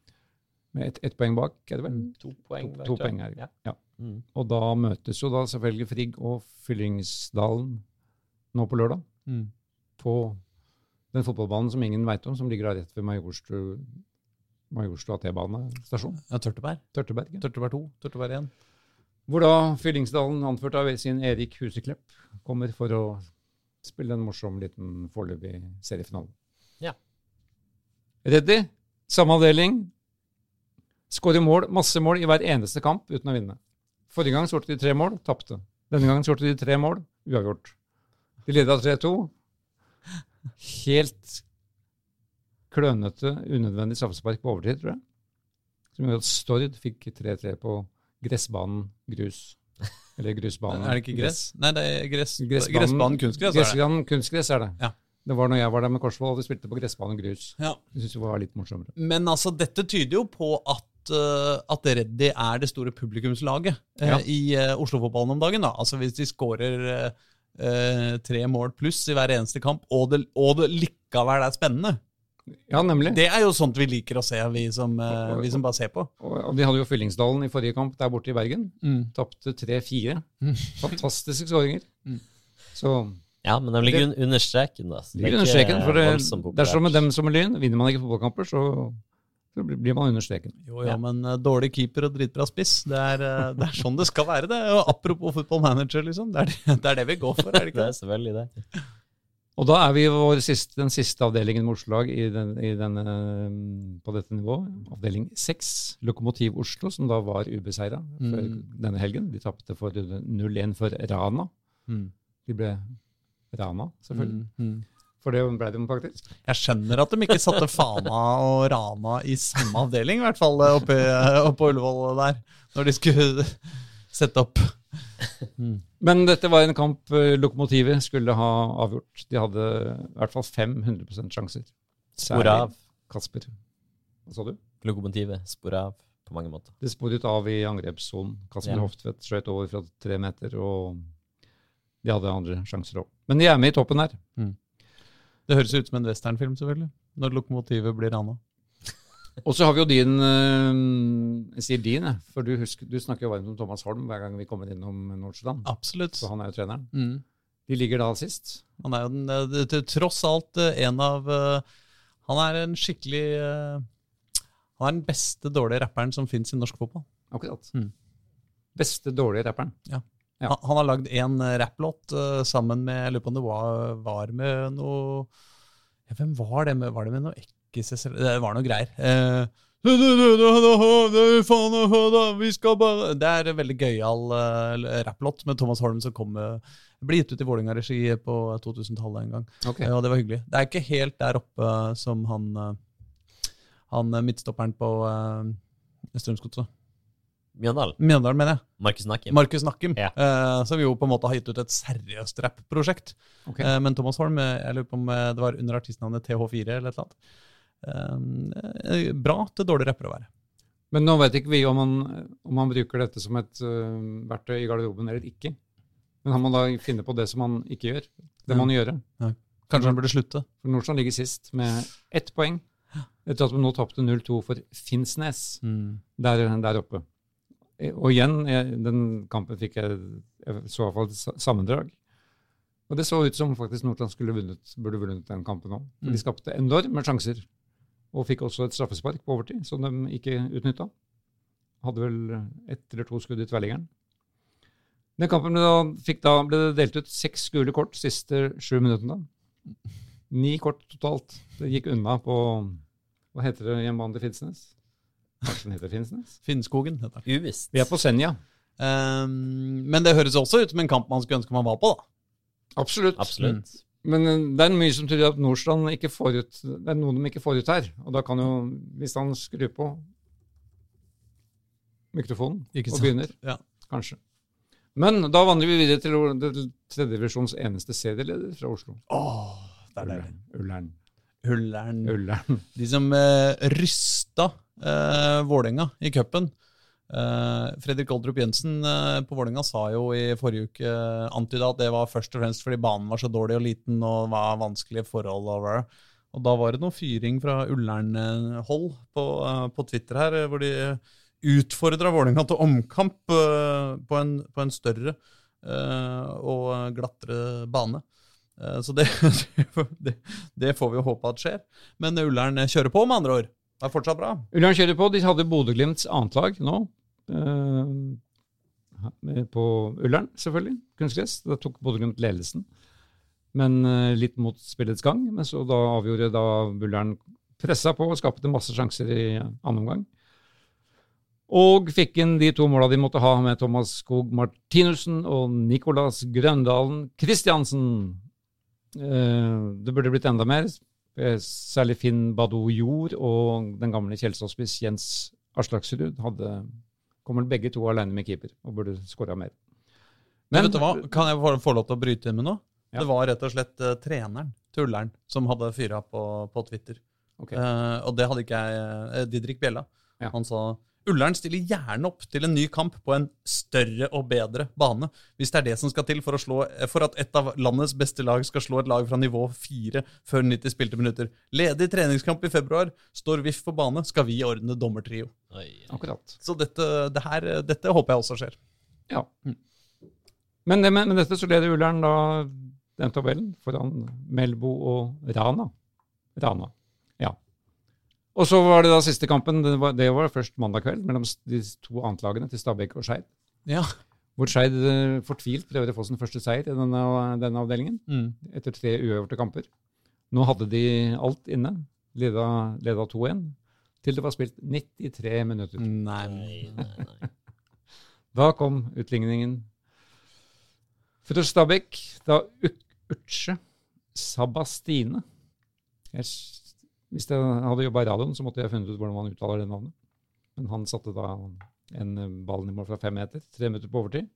Med ett et poeng bak, er det vel? To poeng. To, to poeng her. Ja. Ja. Mm. Og da møtes jo da selvfølgelig Frigg og Fyllingsdalen nå på lørdag. Mm. På den fotballbanen som ingen veit om, som ligger da rett ved Majorstua Majorstua T-banestasjon. Ja, Tørteberg. Tørteberget. Tørteberg 2, Tørteberg 1. Hvor da Fyllingsdalen, anført av sin Erik Huseklepp, kommer for å spille en morsom liten foreløpig seriefinale. Ja. Ready? samme avdeling. Skårer mål, masse mål i hver eneste kamp uten å vinne. Forrige gang skåret de tre mål, tapte. Denne gangen skåret de tre mål, uavgjort. De leda 3-2. Helt klønete, unødvendig straffespark på overtid, tror jeg. Som gjorde at Stord fikk 3-3 på gressbanen grus. Eller grusbanen. Er det ikke gress? Nei, det er gress. Gressbanen- Gressbanen kunstgress. det. Gressbanen kunstgress er det. Ja. Det var når jeg var der med Korsvoll, og vi spilte på gressbanen grus. Ja. Det synes jeg var litt morsommere. Men altså, dette tyder jo på at, at Reddy er det store publikumslaget uh, Ja. i uh, Oslo-fotballen om dagen. da. Altså Hvis de skårer tre mål pluss i hver eneste kamp, og det, og det likevel er spennende Ja, nemlig. Det er jo sånt vi liker å se, vi som, uh, vi som bare ser på. Og, og de hadde jo Fyllingsdalen i forrige kamp der borte i Bergen. Mm. Tapte 3-4. Fantastiske skåringer. Mm. Så Ja, men de ligger un- under streken, da. det er ligger under ikke streken. For det, det er som med dem som er Lyn, vinner man ikke fotballkamper, så, så blir- man under streken. Jo, jo, Ja. men uh, dårlig keeper og dritbra spiss, det er, uh, [LAUGHS] det er sånn det skal være. det. Og apropos football manager, liksom. Det er det, [LAUGHS] det er det vi går for, er det ikke? Det er selvfølgelig det. Og da er vi i vår siste, den siste avdelingen med Oslo-lag den, i denne, mm, på dette nivået. Avdeling 6, Lokomotiv Oslo, som da var ubeseira før Mm. denne helgen. De tapte for 0-1 for Rana. Mm. De ble Rana, selvfølgelig. Mm. Mm. For det ble de faktisk. Jeg skjønner at de ikke satte Fana og Rana i samme avdeling, i hvert fall eh, oppe, oppe på Ullevål der, når de skulle sette opp. Men dette var en kamp eh, Lokomotivet skulle ha avgjort. De hadde i hvert fall 500 sjanser. Spor av. Kasper. Hva sa du? Lokomotivet. Spor av på mange måter. Det sporet av i angrepssonen. Kasper Ja. Hoftvedt skjøt over fra tre meter, og de hadde andre sjanser òg. Men de er med i toppen her. Det høres ut som en westernfilm, selvfølgelig, når lokomotivet blir rana. Og så har vi jo din øh, Jeg sier din, for du, husker, du snakker jo varmt om Thomas Holm hver gang vi kommer innom Nordstrand. Absolutt. Så han er jo treneren. Mm. De ligger da sist. Han er jo den, eh, til tross alt eh, en av eh, Han er en skikkelig eh, Han er den beste dårlige rapperen som fins i norsk fotball. Akkurat. Mm. Beste dårlige rapperen. Ja. Han, han har lagd én rapplåt uh, sammen med Jeg lurer på om det var, var med noe ja, Hvem var det med? Var det med noe Ekkes Det var noe greier. Uh, Det er en veldig gøyal uh, rapplåt med Thomas Holm som kom ble gitt ut i Vålerenga-regi på 2000-tallet en gang. Okay. Og det var hyggelig. Det er ikke helt der oppe som han, han midtstopperen på uh, Strømsgodset. Mjøndalen? Mjøndalen, mener jeg. Markus Nakkim. Markus Nakkim. Ja. Uh, som jo på en måte har gitt ut et seriøst rappprosjekt. Okay. Eh, men Thomas Holm, jeg lurer på om det var under artistnavnet TH4 eller et eller annet. Eh, bra til dårlig rapper å være. Men nå vet ikke vi om han, om han bruker dette som et verktøy i garderoben eller ikke. Men han må da finne på det som han ikke gjør. Det må han gjøre. Ja. Kanskje han burde slutte. For Nordstrand ligger sist med ett poeng. Etter at vi nå tapte 0-2 for Finnsnes mm. der, der, oppe. Og igjen, jeg, den kampen fikk jeg, jeg så i hvert fall sammendrag. Og det så ut som faktisk Nordland skulle vunnet, burde vunnet den kampen òg. Mm. de skapte enorme sjanser. Og fikk også et straffespark på overtid, som de ikke utnytta. Hadde vel ett eller to skudd i tverrliggeren. Den kampen da, da, ble det delt ut seks gule kort siste sju minuttene. Ni kort totalt. Det gikk unna på Hva heter det hjemmebanen til Finnsnes? Kanskje den heter Finnsnes? Finnskogen heter det. Uvisst. Vi er på Senja. Um, men det høres også ut som en kamp man skulle ønske man var på, da. Absolutt. Absolutt. Men eh, det er mye som tyder at Nordstrand ikke får ut Det er noe de ikke får ut her. Og da kan jo, hvis han skrur på mikrofonen Ikke og begynner, Ja. kanskje. Men da vandrer vi videre til tredjedivisjons eneste serieleder fra Oslo. Åh, der, er deilig. Ullern. Ullern. Ullern. De som uh, rysta uh, Vålerenga i cupen. Eh, Fredrik Oldrup Jensen eh, på Vålerenga sa jo i forrige uke antyda at det var først og fremst fordi banen var så dårlig og liten og var vanskelige forhold. over. Og da var det noe fyring fra Ullern-hold på, eh, på Twitter her, eh, hvor de utfordra Vålerenga til omkamp eh, på, en, på en større eh, og glattere bane. Eh, Så det, [LAUGHS] det, det får vi jo håpe at skjer. Men Ullern kjører på, med andre ord. Det er fortsatt bra. Ullern. De hadde Bodø-Glimts annetlag nå. eh, på Ullern, selvfølgelig. Kunstgress. Da tok Bodø-Glimt ledelsen. Men eh, litt mot spillets gang. Men så da avgjorde da Ullern pressa på og skapte masse sjanser i annen omgang. Og fikk inn de to måla de måtte ha med Thomas Skog Martinussen og Nicolas Grøndalen Christiansen. Eh, det burde blitt enda mer. Eh, Særlig Finn Badou Jord og den gamle Kjelsås-spiss Jens Aslaksrud hadde kom vel begge to alene med keeper og burde skåra mer. Men vet du hva? Kan jeg få, få lov til å bryte inn med noe? Ja. Det var rett og slett uh, treneren tulleren, som hadde fyra på, på Twitter. Okay. Uh, og det hadde ikke jeg uh, Didrik Bjella. Ja. Han sa Ullern stiller gjerne opp til en ny kamp på en større og bedre bane, hvis det er det som skal til for, å slå, for at et av landets beste lag skal slå et lag fra nivå fire før 90 spilte minutter. Ledig treningskamp i februar, står VIF på bane, skal vi ordne dommertrio. Akkurat. Så dette, det her, dette håper jeg også skjer. Ja. Men med, med dette så leder Ullern da den tabellen foran Melbo og Rana. Rana. Og så var det da siste kampen. Det var, det var først mandag kveld mellom de to annetlagene til Stabæk og Skeid. Ja. Hvor Skeid eh, fortvilt prøver å få sin første seier i denne, denne avdelingen. Mm. etter tre uøverte kamper. Nå hadde de alt inne. Leda, leda 2-1 til det var spilt 93 minutter. Nei. Nei, nei. [LAUGHS] Da kom utligningen fra Stabæk. Da Utsje Sabastine jeg, Hvis jeg hadde jobba i radioen, så måtte jeg funnet ut hvordan man uttaler det navnet. Men han satte da en eh, i mål fra fem meter, tre minutter på overtid.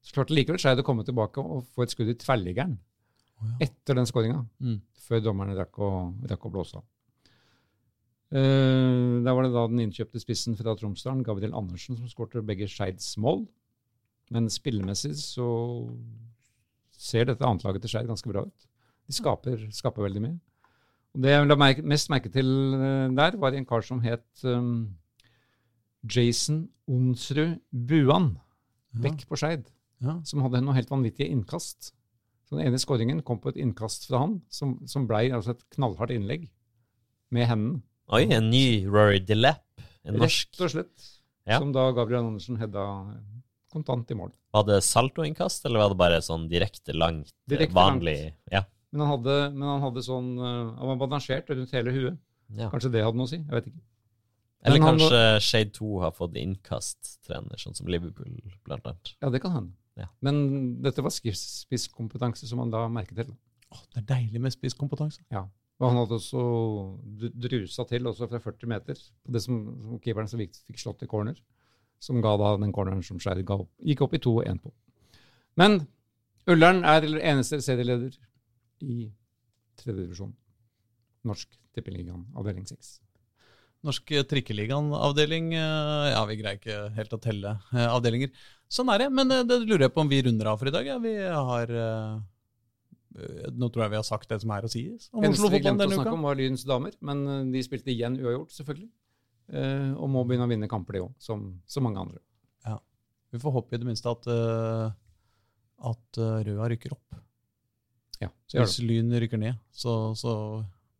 Så klarte likevel Skeid å komme tilbake og få et skudd i tverrliggeren etter den skåringa. Mm. før dommerne rakk å, rakk å blåse av. Uh, der var det da den innkjøpte spissen fra Tromsdalen, Gabriel Andersen, som skårte begge Skeids mål. Men spillemessig så ser dette annetlaget til Skeid ganske bra ut. De skaper, skaper veldig mye. Og det jeg la merke, mest merke til eh, der, var en kar som het um, Jason Onsrud Buan, bekk på Skeid, Ja. som hadde noen helt vanvittige innkast. Så Den ene skåringen kom på et innkast fra han, som, som blei altså et knallhardt innlegg med hendene. Oi, en ny Rory DeLapp. En norsk. Rett og slett. Ja. Som da Gabriel Andersen hedda kontant i mål. Var det saltoinnkast, eller var det bare sånn direkte langt, Direkte vanlig Ja. Men han hadde, men han hadde sånn uh, Han var bandasjert rundt hele huet. ja. Kanskje det hadde noe å si? Jeg vet ikke. Eller Men han kanskje Shade 2 har fått innkasttrener, sånn som Liverpool, blant annet. Ja, det kan hende. Ja. Men dette var spisskompetanse som han da merket til. Åh, det er deilig med spisskompetanse. Ja. Og han hadde også drusa til også fra 40 meter på det som, som keeperen så vidt fikk slått i corner. Som ga da den corneren som Skeid ga opp. Gikk opp i 2-1 på. Men Ullern er eneste serieleder i tredjedivisjon. Norsk Tippeligaen, avdeling 6. Norsk Trikkeligaen avdeling eh, Ja, vi greier ikke helt å telle eh, avdelinger. Sånn er det, men eh, det lurer jeg på om vi runder av for i dag. Ja. Vi har Nå tror jeg vi har sagt det som er å sies om Eneste vi glemte å snakke om, var Lyns damer, men de spilte igjen uavgjort, selvfølgelig. Eh, og må begynne å vinne kamper, de òg, som så mange andre. Vi får håpe i det minste at, eh, at Røa rykker opp. Ja, så Hvis. Lyn rykker ned, så, så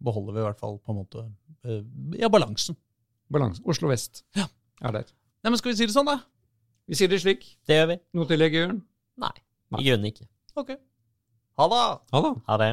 beholder vi i hvert fall på en måte eh, ja, balansen. Balansen. Oslo vest Ja. er der. Nei, men Skal vi si det sånn, da? Vi sier det slik. Det gjør vi. Noe tillegg, Jørn? Nei. Nei. I grunnen ikke. Ok. Ha det! Ha det. Ha det.